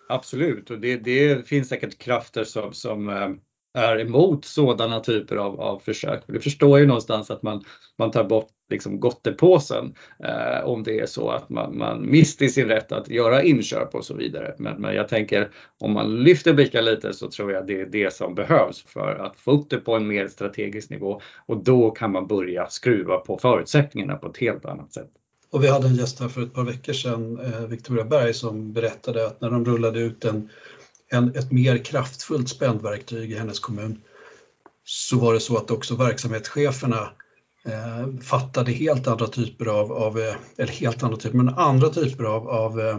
Absolut, och det, det finns säkert krafter som, som eh, är emot sådana typer av, av försök. Du förstår ju någonstans att man, man tar bort liksom gottepåsen eh, om det är så att man, man mister sin rätt att göra inköp och så vidare. Men, men jag tänker om man lyfter blicken lite så tror jag det är det som behövs för att få upp det på en mer strategisk nivå och då kan man börja skruva på förutsättningarna på ett helt annat sätt. Och vi hade en gäst här för ett par veckor sedan, eh, Victoria Berg, som berättade att när de rullade ut en en, ett mer kraftfullt spändverktyg i hennes kommun så var det så att också verksamhetscheferna eh, fattade helt andra typer av, av, eh, eller helt andra typer, men andra typer av, av eh,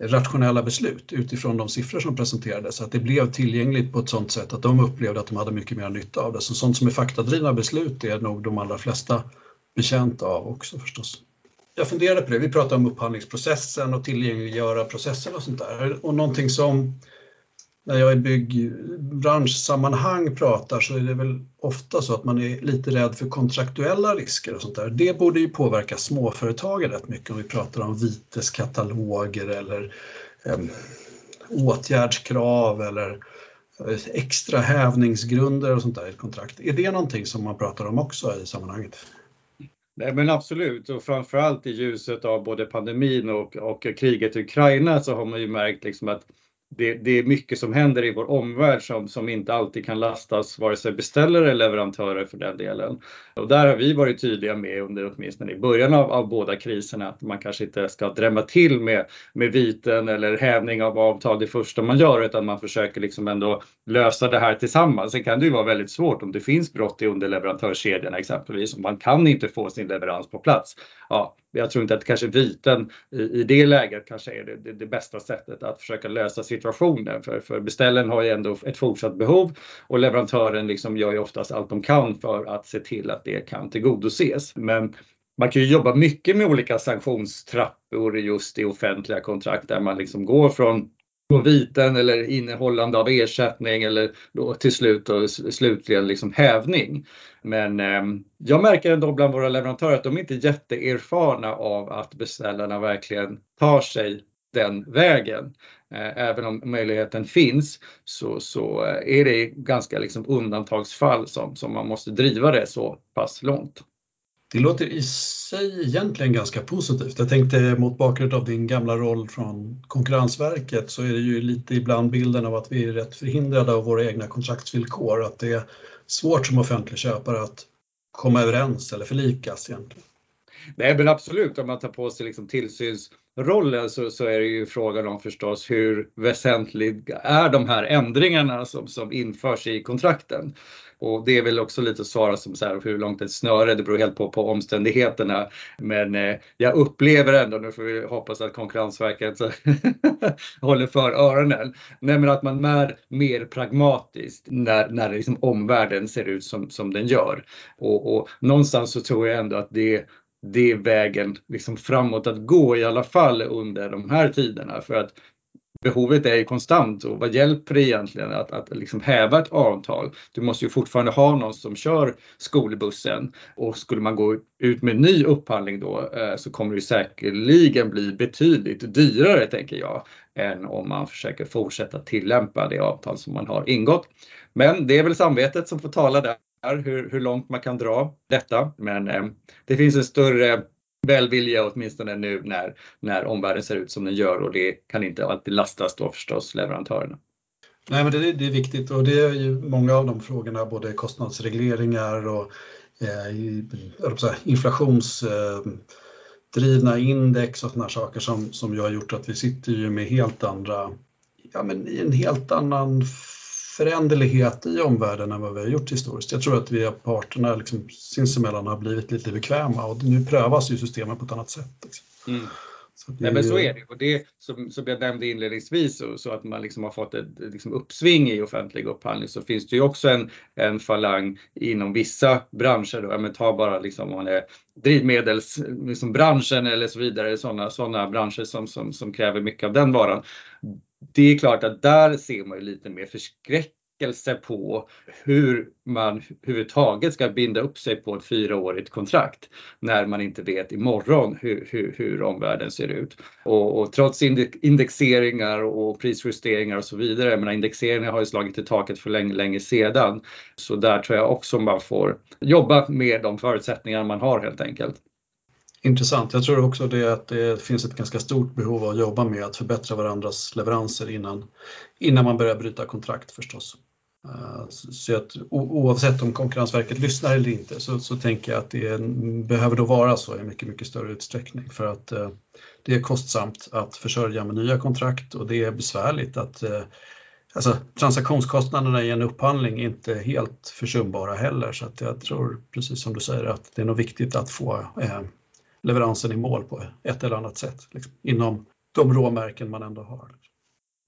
rationella beslut utifrån de siffror som presenterades. Att det blev tillgängligt på ett sådant sätt att de upplevde att de hade mycket mer nytta av det. Så sånt som är faktadrivna beslut är nog de allra flesta betjänta av också förstås jag funderade på det. Vi pratade om upphandlingsprocessen och tillgängliggöra processen och sånt där. Och någonting som när jag i byggbranschsammanhang pratar så är det väl ofta så att man är lite rädd för kontraktuella risker och sånt där. Det borde ju påverka småföretagen rätt mycket om vi pratar om viteskataloger eller eh, åtgärdskrav eller eh, extra hävningsgrunder och sånt där i ett kontrakt. Är det någonting som man pratar om också i sammanhanget? Nej men absolut och framförallt i ljuset av både pandemin och, och kriget i Ukraina så har man ju märkt liksom att det, det, är mycket som händer i vår omvärld som, som inte alltid kan lastas vare sig beställare eller leverantörer för den delen. Och där har vi varit tydliga med under åtminstone i början av, av båda kriserna att man kanske inte ska drämma till med, med viten eller hävning av avtal det första man gör utan man försöker liksom ändå lösa det här tillsammans. Sen kan det ju vara väldigt svårt om det finns brott i underleverantörskedjorna exempelvis och man kan inte få sin leverans på plats. Ja, jag tror inte att kanske viten i, i det läget kanske är det, det, det, bästa sättet att försöka lösa situationen. För, för beställaren har ju ändå ett fortsatt behov och leverantören liksom gör ju oftast allt de kan för att se till att det kan tillgodoses. Men man kan ju jobba mycket med olika sanktionstrappor just i offentliga kontrakt där man liksom går från från viten eller innehållande av ersättning eller då till slut och slutligen liksom hävning. Men eh, jag märker ändå bland våra leverantörer att de är inte jätteerfarna av att beställarna verkligen tar sig den vägen. Eh, även om möjligheten finns så, så eh, är det ganska liksom undantagsfall som, som man måste driva det så pass långt. Det låter i sig egentligen ganska positivt. Jag tänkte mot bakgrund av din gamla roll från Konkurrensverket så är det ju lite ibland bilden av att vi är rätt förhindrade av våra egna kontraktsvillkor. Att det är svårt som offentlig köpare att komma överens eller förlikas egentligen. Nej men absolut, om man tar på sig liksom tillsynsrollen så, så är det ju frågan om förstås hur väsentliga är de här ändringarna som, som införs i kontrakten. Och det är väl också lite att svara som så här, hur långt ett snöre, det beror helt på, på omständigheterna. Men eh, jag upplever ändå, nu får vi hoppas att Konkurrensverket håller för öronen, nej men att man är mer pragmatiskt när, när liksom omvärlden ser ut som, som den gör. Och, och någonstans så tror jag ändå att det det är vägen liksom framåt att gå i alla fall under de här tiderna. För att behovet är ju konstant och vad hjälper det egentligen att, att liksom häva ett avtal? Du måste ju fortfarande ha någon som kör skolbussen och skulle man gå ut med ny upphandling då eh, så kommer det säkerligen bli betydligt dyrare tänker jag än om man försöker fortsätta tillämpa det avtal som man har ingått. Men det är väl samvetet som får tala där hur, hur långt man kan dra detta. Men eh, det finns en större välvilja åtminstone nu när, när omvärlden ser ut som den gör och det kan inte alltid lastas då förstås leverantörerna. Nej, men det, det är viktigt och det är ju många av de frågorna, både kostnadsregleringar och eh, inflationsdrivna eh, index och sådana saker som, som ju har gjort att vi sitter ju med helt andra, ja men i en helt annan föränderlighet i omvärlden än vad vi har gjort historiskt. Jag tror att vi parterna liksom, sinsemellan har blivit lite bekväma och nu prövas ju systemen på ett annat sätt. Liksom. Mm. Så det... Nej, men så är det. Och det som, som jag nämnde inledningsvis, så, så att man liksom har fått ett liksom uppsving i offentlig upphandling så finns det ju också en, en falang inom vissa branscher. Då. Ja, men ta bara liksom, om man är drivmedelsbranschen liksom, eller så vidare, sådana såna branscher som, som, som kräver mycket av den varan det är klart att där ser man ju lite mer förskräckelse på hur man överhuvudtaget ska binda upp sig på ett fyraårigt kontrakt när man inte vet imorgon hur, hur, hur omvärlden ser ut. Och, och, trots indexeringar och prisjusteringar och så vidare, men indexeringar har ju slagit i taket för länge, länge sedan. Så där tror jag också man får jobba med de förutsättningar man har helt enkelt. Intressant. Jag tror också det att det finns ett ganska stort behov av att jobba med att förbättra varandras leveranser innan, innan man börjar bryta kontrakt förstås. Eh, så att oavsett om Konkurrensverket lyssnar eller inte så, så tänker jag att det behöver då vara så i mycket, mycket större utsträckning för att eh, det är kostsamt att försörja med nya kontrakt och det är besvärligt att eh, Alltså, transaktionskostnaderna i en upphandling är inte helt försumbara heller så att jag tror precis som du säger att det är nog viktigt att få eh, leveransen i mål på ett eller annat sätt liksom, inom de råmärken man ändå har.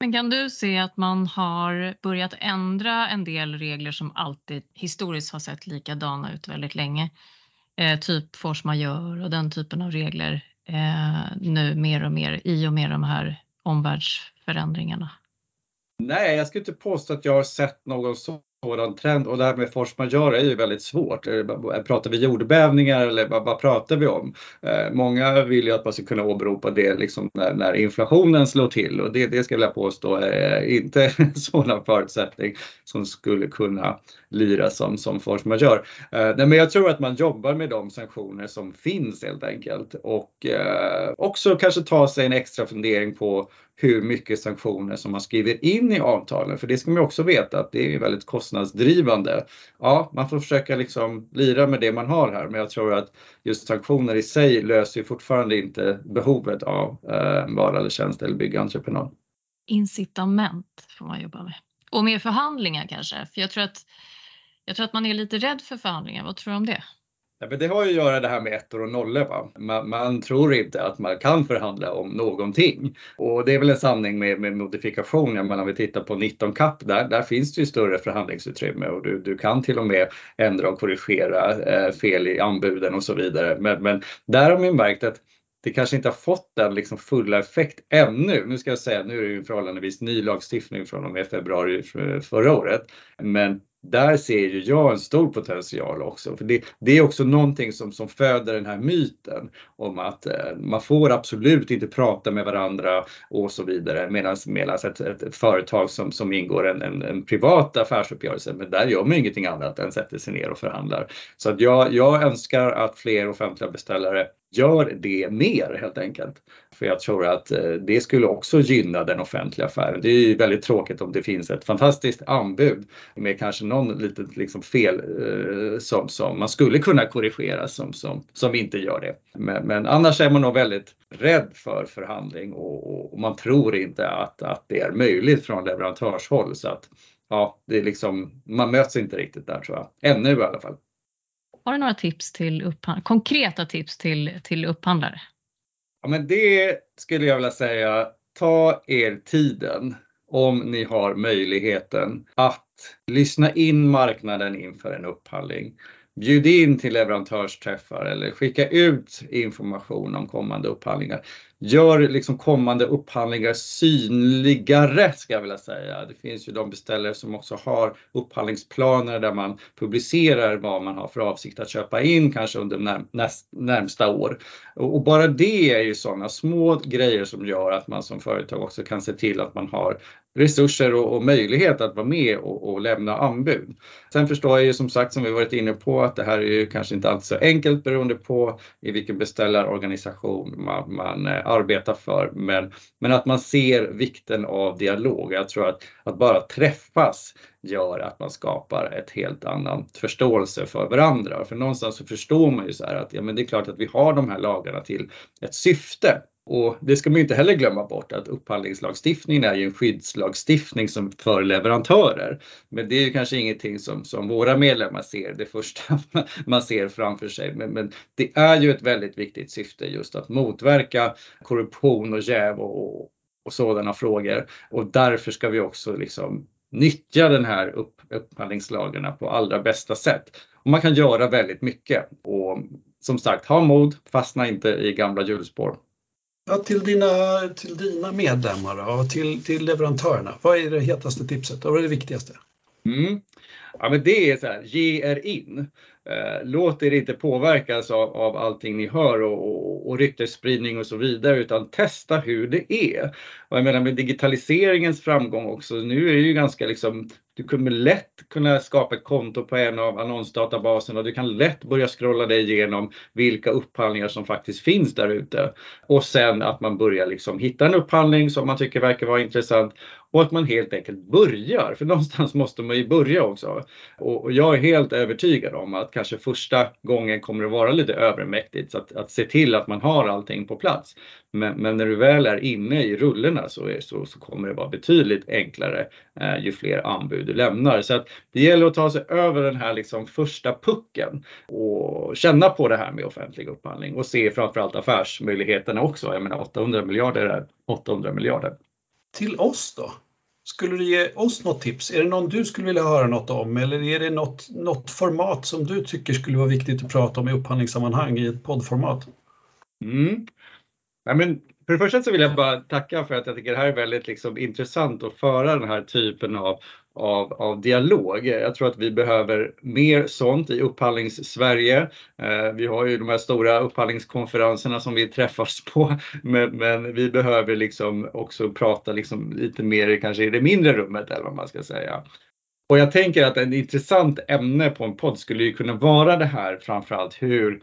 Men kan du se att man har börjat ändra en del regler som alltid historiskt har sett likadana ut väldigt länge? Eh, typ force majeure och den typen av regler eh, nu mer och mer i och med de här omvärldsförändringarna? Nej, jag skulle inte påstå att jag har sett någon så sådan trend och det här med force majeure är ju väldigt svårt. Eh, pratar vi jordbävningar eller vad, vad pratar vi om? Eh, många vill ju att man ska kunna åberopa det liksom när, när inflationen slår till och det, det ska jag påstå är inte en sådan förutsättning som skulle kunna lira som, som force majeure. Eh, nej, men jag tror att man jobbar med de sanktioner som finns helt enkelt och eh, också kanske ta sig en extra fundering på hur mycket sanktioner som man skriver in i avtalen. För det ska man också veta att det är väldigt kostnadsdrivande. Ja, man får försöka liksom lira med det man har här, men jag tror att just sanktioner i sig löser fortfarande inte behovet av eh, vara eller tjänst eller byggentreprenad. Incitament får man jobba med. Och mer förhandlingar kanske, för jag tror att jag tror att man är lite rädd för förhandlingar. Vad tror du om det? Ja, men det har ju att göra det här med ettor och nollor. Va? Man, man, tror inte att man kan förhandla om någonting. Och det är väl en sanning med, med modifikation. Jag menar, om vi tittar på 19 kapp, där, där finns det ju större förhandlingsutrymme och du, du kan till och med ändra och korrigera eh, fel i anbuden och så vidare. Men, men där har man märkt att det kanske inte har fått den liksom fulla effekt ännu. Nu ska jag säga, nu är det ju en förhållandevis ny lagstiftning från och med februari eh, förra året. Men där ser ju jag en stor potential också. För det, det är också någonting som, som föder den här myten om att eh, man får absolut inte prata med varandra och så vidare. Medan ett, ett, ett, företag som, som ingår en, en, en privat affärsuppgörelse, men där gör man ingenting annat än sätter sig ner och förhandlar. Så att jag, jag önskar att fler offentliga beställare gör det mer helt enkelt. För jag tror att eh, det skulle också gynna den offentliga affären. Det är ju väldigt tråkigt om det finns ett fantastiskt anbud med kanske någon litet liksom fel eh, som, som man skulle kunna korrigera som, som, som inte gör det. Men, men annars är man nog väldigt rädd för förhandling och, och man tror inte att, att det är möjligt från leverantörshåll. Så att ja, det är liksom, man möts inte riktigt där tror jag. Ännu i alla fall. Har du några tips till konkreta tips till, till upphandlare? Ja, men det skulle jag vilja säga, ta er tiden om ni har möjligheten att lyssna in marknaden inför en upphandling. Bjud in till leverantörsträffar eller skicka ut information om kommande upphandlingar gör liksom kommande upphandlingar synligare ska jag vilja säga. Det finns ju de beställare som också har upphandlingsplaner där man publicerar vad man har för avsikt att köpa in kanske under när, näst, närmsta år. Och, och, bara det är ju sådana små grejer som gör att man som företag också kan se till att man har resurser och, och möjlighet att vara med och, och, lämna anbud. Sen förstår jag ju som sagt som vi varit inne på att det här är ju kanske inte alltid så enkelt beroende på i vilken beställarorganisation man, man arbeta för. Men, men att man ser vikten av dialog. Jag tror att, att bara träffas gör att man skapar ett helt annan förståelse för varandra. För någonstans så förstår man ju så här att ja, men det är klart att vi har de här lagarna till ett syfte. Och det ska man ju inte heller glömma bort att upphandlingslagstiftningen är ju en skyddslagstiftning som för leverantörer. Men det är ju kanske ingenting som, som våra medlemmar ser det första man ser framför sig. Men, men det är ju ett väldigt viktigt syfte just att motverka korruption och jäv och, och sådana frågor. Och därför ska vi också liksom nyttja den här upp, upphandlingslagarna på allra bästa sätt. Och man kan göra väldigt mycket. Och som sagt, ha mod, fastna inte i gamla hjulspår. Ja, till, dina, till dina medlemmar och till, till leverantörerna, vad är det hetaste tipset och vad är det viktigaste? Mm. Ja, men det är så här, ge er in. Eh, Låt er inte påverkas av, av allting ni hör och, och, och ryktesspridning och så vidare utan testa hur det är. Och jag menar med digitaliseringens framgång också, nu är det ju ganska liksom du kommer lätt kunna skapa ett konto på en av annonsdatabaserna. Du kan lätt börja scrolla dig igenom vilka upphandlingar som faktiskt finns där ute. Och sen att man börjar liksom hitta en upphandling som man tycker verkar vara intressant och att man helt enkelt börjar. För någonstans måste man ju börja också. Och, jag är helt övertygad om att kanske första gången kommer det vara lite övermäktigt. Så att, att se till att man har allting på plats. Men, men när du väl är inne i rullorna så, är, så, så kommer det vara betydligt enklare eh, ju fler anbud du lämnar. Så att det gäller att ta sig över den här liksom första pucken och känna på det här med offentlig upphandling och se framförallt affärsmöjligheterna också. Jag menar 800 miljarder är 800 miljarder. Till oss då? Skulle du ge oss något tips? Är det någon du skulle vilja höra något om eller är det något, något format som du tycker skulle vara viktigt att prata om i upphandlingssammanhang i ett poddformat? Mm. Ja, men för det första så vill jag bara tacka för att jag tycker det här är väldigt liksom, intressant att föra den här typen av, av, av dialog. Jag tror att vi behöver mer sånt i upphandlings-Sverige. Eh, vi har ju de här stora upphandlingskonferenserna som vi träffas på, men, men vi behöver liksom också prata liksom lite mer kanske i det mindre rummet eller vad man ska säga. Och jag tänker att ett intressant ämne på en podd skulle ju kunna vara det här framförallt hur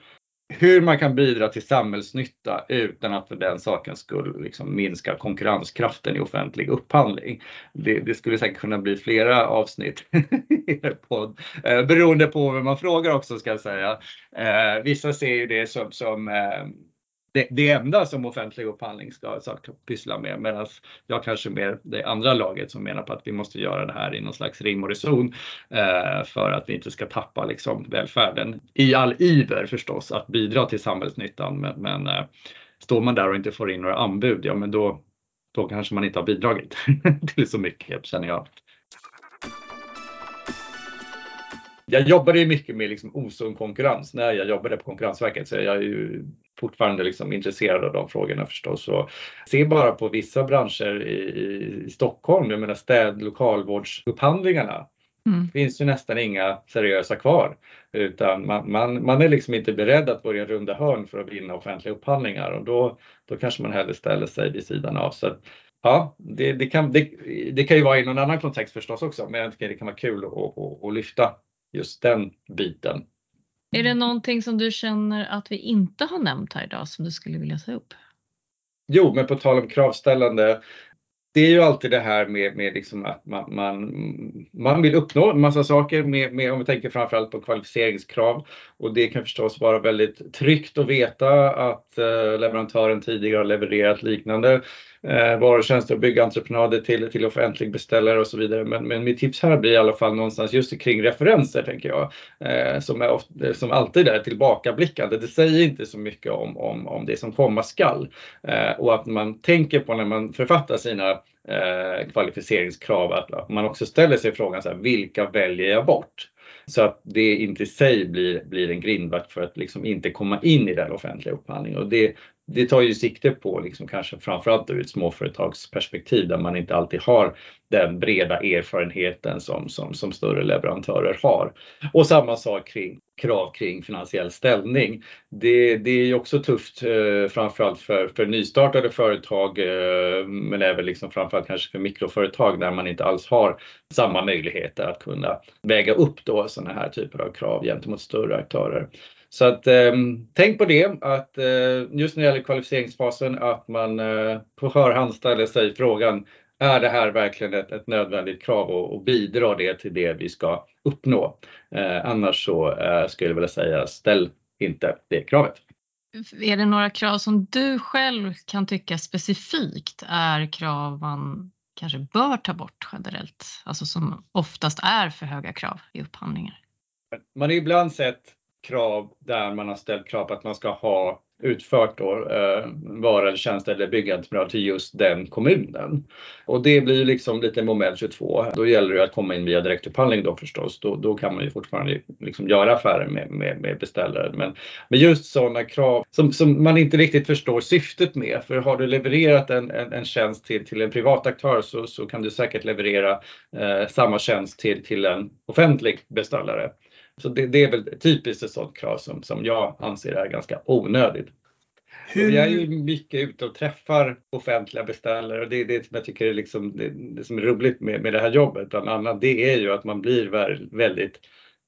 hur man kan bidra till samhällsnytta utan att för den saken skulle liksom minska konkurrenskraften i offentlig upphandling. Det, det skulle säkert kunna bli flera avsnitt i er podd, eh, beroende på vem man frågar också ska jag säga. Eh, vissa ser ju det som, som eh, det, det enda som offentlig upphandling ska, ska pyssla med medan jag kanske mer det andra laget som menar på att vi måste göra det här i någon slags rim och reson eh, för att vi inte ska tappa liksom, välfärden i all iver förstås att bidra till samhällsnyttan. Men, men eh, står man där och inte får in några anbud, ja men då, då kanske man inte har bidragit till så mycket känner jag. Jag jobbade ju mycket med liksom osund konkurrens när jag jobbade på Konkurrensverket så jag är ju fortfarande liksom intresserad av de frågorna förstås. Så se bara på vissa branscher i, i Stockholm, jag menar städ lokalvårdsupphandlingarna. Mm. finns ju nästan inga seriösa kvar utan man, man, man är liksom inte beredd att börja runda hörn för att vinna offentliga upphandlingar och då, då kanske man hellre ställer sig vid sidan av. Så Ja, det, det, kan, det, det kan ju vara i någon annan kontext förstås också, men jag tycker det kan vara kul att, att, att lyfta just den biten. Är det någonting som du känner att vi inte har nämnt här idag som du skulle vilja ta upp? Jo, men på tal om kravställande. Det är ju alltid det här med, med liksom att man, man, man vill uppnå en massa saker med, med, om vi tänker framförallt på kvalificeringskrav. Och det kan förstås vara väldigt tryggt att veta att eh, leverantören tidigare har levererat liknande eh, varutjänster och byggentreprenader till, till offentlig beställare och så vidare. Men, men mitt tips här blir i alla fall någonstans just kring referenser tänker jag, eh, som, är ofta, eh, som alltid är tillbakablickande. Det säger inte så mycket om, om, om det som komma skall eh, och att man tänker på när man författar sina eh, kvalificeringskrav att man också ställer sig frågan så här, vilka väljer jag bort? Så att det inte i sig blir, blir en grindvakt för att liksom inte komma in i den offentliga upphandlingen. Och det, det tar ju sikte på liksom kanske framförallt ur ett småföretagsperspektiv där man inte alltid har den breda erfarenheten som, som, som större leverantörer har. Och samma sak kring krav kring finansiell ställning. Det, det är ju också tufft eh, framförallt för, för nystartade företag eh, men även liksom framförallt kanske för mikroföretag där man inte alls har samma möjligheter att kunna väga upp då sådana här typer av krav gentemot större aktörer. Så att eh, tänk på det att eh, just när det gäller kvalificeringsfasen att man eh, på förhand ställer sig frågan är det här verkligen ett, ett nödvändigt krav och, och bidrar det till det vi ska uppnå? Eh, annars så eh, skulle jag vilja säga ställ inte det kravet. Är det några krav som du själv kan tycka specifikt är krav man kanske bör ta bort generellt? Alltså som oftast är för höga krav i upphandlingar. Man har ibland sett krav där man har ställt krav på att man ska ha utfört då, eh, vara eller tjänst eller byggentreprenör till just den kommunen. Och det blir liksom lite moment 22. Då gäller det att komma in via direktupphandling då förstås. Då, då kan man ju fortfarande liksom göra affärer med, med, med beställaren. Men, men just sådana krav som, som man inte riktigt förstår syftet med. För har du levererat en, en, en tjänst till, till en privat aktör så, så kan du säkert leverera eh, samma tjänst till, till en offentlig beställare. Så det, det, är väl typiskt ett sådant krav som, som jag anser är ganska onödigt. Hur... Jag är ju mycket ute och träffar offentliga beställare och det är det som jag tycker är liksom, det, det som är roligt med, med det här jobbet bland annat. Det är ju att man blir väldigt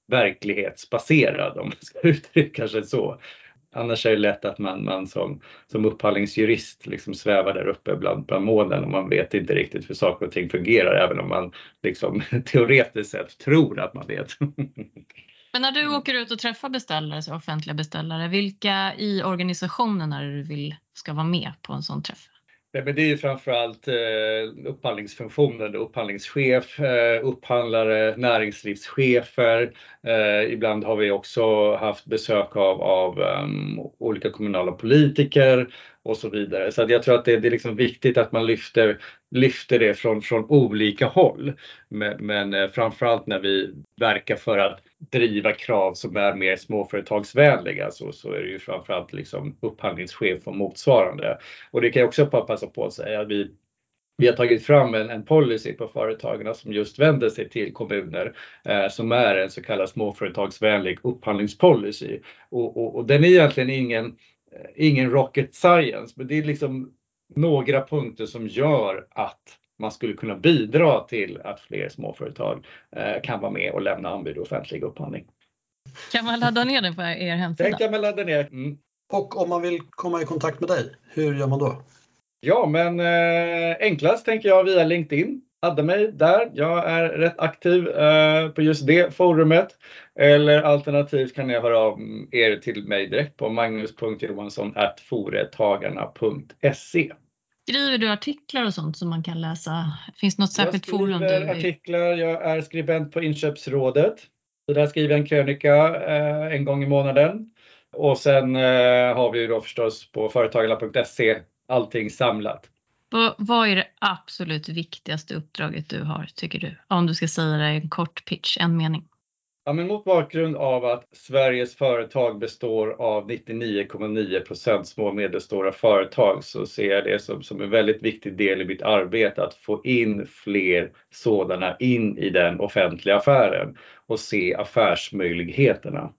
verklighetsbaserad om man ska uttrycka sig så. Annars är det lätt att man, man som, som upphandlingsjurist liksom svävar där uppe bland, bland molnen och man vet inte riktigt hur saker och ting fungerar även om man liksom, teoretiskt sett tror att man vet. Men när du mm. åker ut och träffar beställare, så offentliga beställare, vilka i organisationen är det du vill ska vara med på en sån träff? Ja, men det är ju framförallt eh, upphandlingsfunktionen, upphandlingschef, eh, upphandlare, näringslivschefer. Eh, ibland har vi också haft besök av, av um, olika kommunala politiker och så vidare. Så jag tror att det, det är liksom viktigt att man lyfter, lyfter det från, från olika håll. Men, men eh, framförallt när vi verkar för att driva krav som är mer småföretagsvänliga så, så är det ju framförallt liksom upphandlingschef och motsvarande. Och det kan jag också passa på att säga att vi vi har tagit fram en, en policy på företagen som just vänder sig till kommuner eh, som är en så kallad småföretagsvänlig upphandlingspolicy. Och, och, och den är egentligen ingen ingen rocket science, men det är liksom några punkter som gör att man skulle kunna bidra till att fler småföretag eh, kan vara med och lämna anbud i offentlig upphandling. Kan man ladda ner den på er hemsida? Den kan man ladda ner. Mm. Och om man vill komma i kontakt med dig, hur gör man då? Ja, men eh, enklast tänker jag via LinkedIn. Adda mig där. Jag är rätt aktiv eh, på just det forumet. Eller alternativt kan jag höra av er till mig direkt på magnus.johansson.foretagarna.se. Skriver du artiklar och sånt som man kan läsa? Finns det något särskilt forum? Jag skriver artiklar. Jag är skribent på Inköpsrådet. Så där skriver jag en krönika eh, en gång i månaden. Och sen eh, har vi då förstås på företagarna.se allting samlat. Vad är det absolut viktigaste uppdraget du har, tycker du? Om du ska säga det i en kort pitch, en mening. Ja, men mot bakgrund av att Sveriges företag består av 99,9% små och medelstora företag så ser jag det som, som en väldigt viktig del i mitt arbete att få in fler sådana in i den offentliga affären och se affärsmöjligheterna.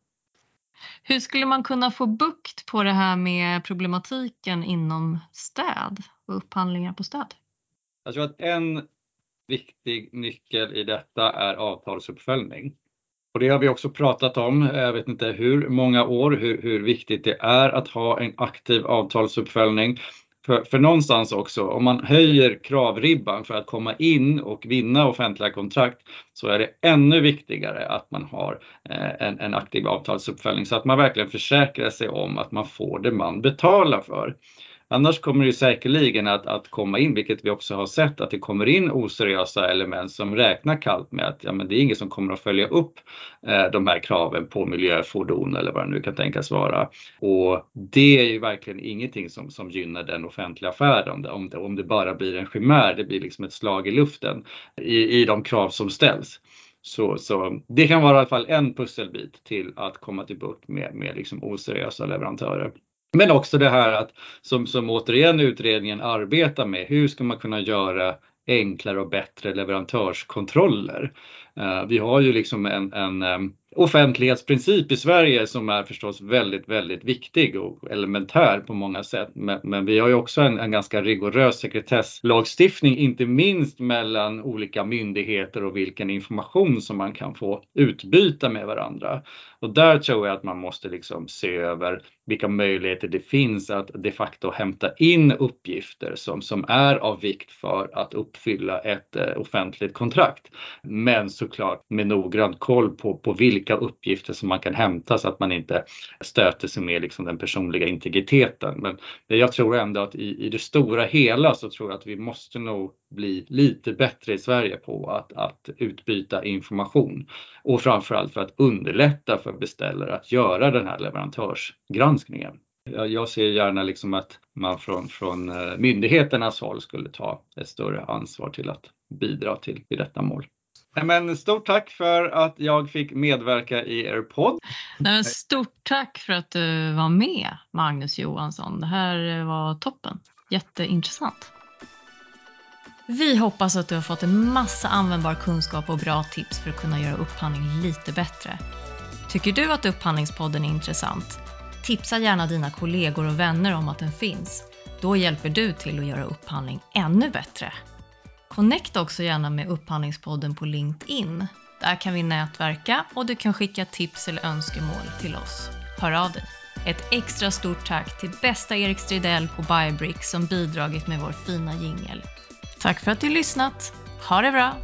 Hur skulle man kunna få bukt på det här med problematiken inom städ och upphandlingar på stöd? Jag tror att en viktig nyckel i detta är avtalsuppföljning. Och det har vi också pratat om, jag vet inte hur många år, hur, hur viktigt det är att ha en aktiv avtalsuppföljning. För, för någonstans också, om man höjer kravribban för att komma in och vinna offentliga kontrakt så är det ännu viktigare att man har eh, en, en aktiv avtalsuppföljning så att man verkligen försäkrar sig om att man får det man betalar för. Annars kommer det säkerligen att, att komma in, vilket vi också har sett, att det kommer in oseriösa element som räknar kallt med att ja, men det är ingen som kommer att följa upp eh, de här kraven på miljöfordon eller vad det nu kan tänkas vara. Och det är ju verkligen ingenting som, som gynnar den offentliga affären om det, om, det, om det bara blir en chimär, det blir liksom ett slag i luften i, i de krav som ställs. Så, så det kan vara i alla fall en pusselbit till att komma till bukt med, med liksom oseriösa leverantörer. Men också det här att som, som återigen utredningen arbetar med, hur ska man kunna göra enklare och bättre leverantörskontroller? Uh, vi har ju liksom en, en um, offentlighetsprincip i Sverige som är förstås väldigt, väldigt viktig och elementär på många sätt. Men, men vi har ju också en, en, ganska rigorös sekretesslagstiftning, inte minst mellan olika myndigheter och vilken information som man kan få utbyta med varandra. Och där tror jag att man måste liksom se över vilka möjligheter det finns att de facto hämta in uppgifter som, som är av vikt för att uppfylla ett eh, offentligt kontrakt. Men såklart med noggrann koll på, på vilka vilka uppgifter som man kan hämta så att man inte stöter sig med liksom den personliga integriteten. Men jag tror ändå att i, i det stora hela så tror jag att vi måste nog bli lite bättre i Sverige på att, att utbyta information och framförallt för att underlätta för beställare att göra den här leverantörsgranskningen. Jag ser gärna liksom att man från, från eh, myndigheternas håll skulle ta ett större ansvar till att bidra till, till detta mål. Men stort tack för att jag fick medverka i er podd. Nej, stort tack för att du var med Magnus Johansson. Det här var toppen. Jätteintressant. Vi hoppas att du har fått en massa användbar kunskap och bra tips för att kunna göra upphandling lite bättre. Tycker du att Upphandlingspodden är intressant? Tipsa gärna dina kollegor och vänner om att den finns. Då hjälper du till att göra upphandling ännu bättre. Connecta också gärna med Upphandlingspodden på LinkedIn. Där kan vi nätverka och du kan skicka tips eller önskemål till oss. Hör av dig! Ett extra stort tack till bästa Erik Stridell på Biobrick som bidragit med vår fina jingel. Tack för att du lyssnat! Ha det bra!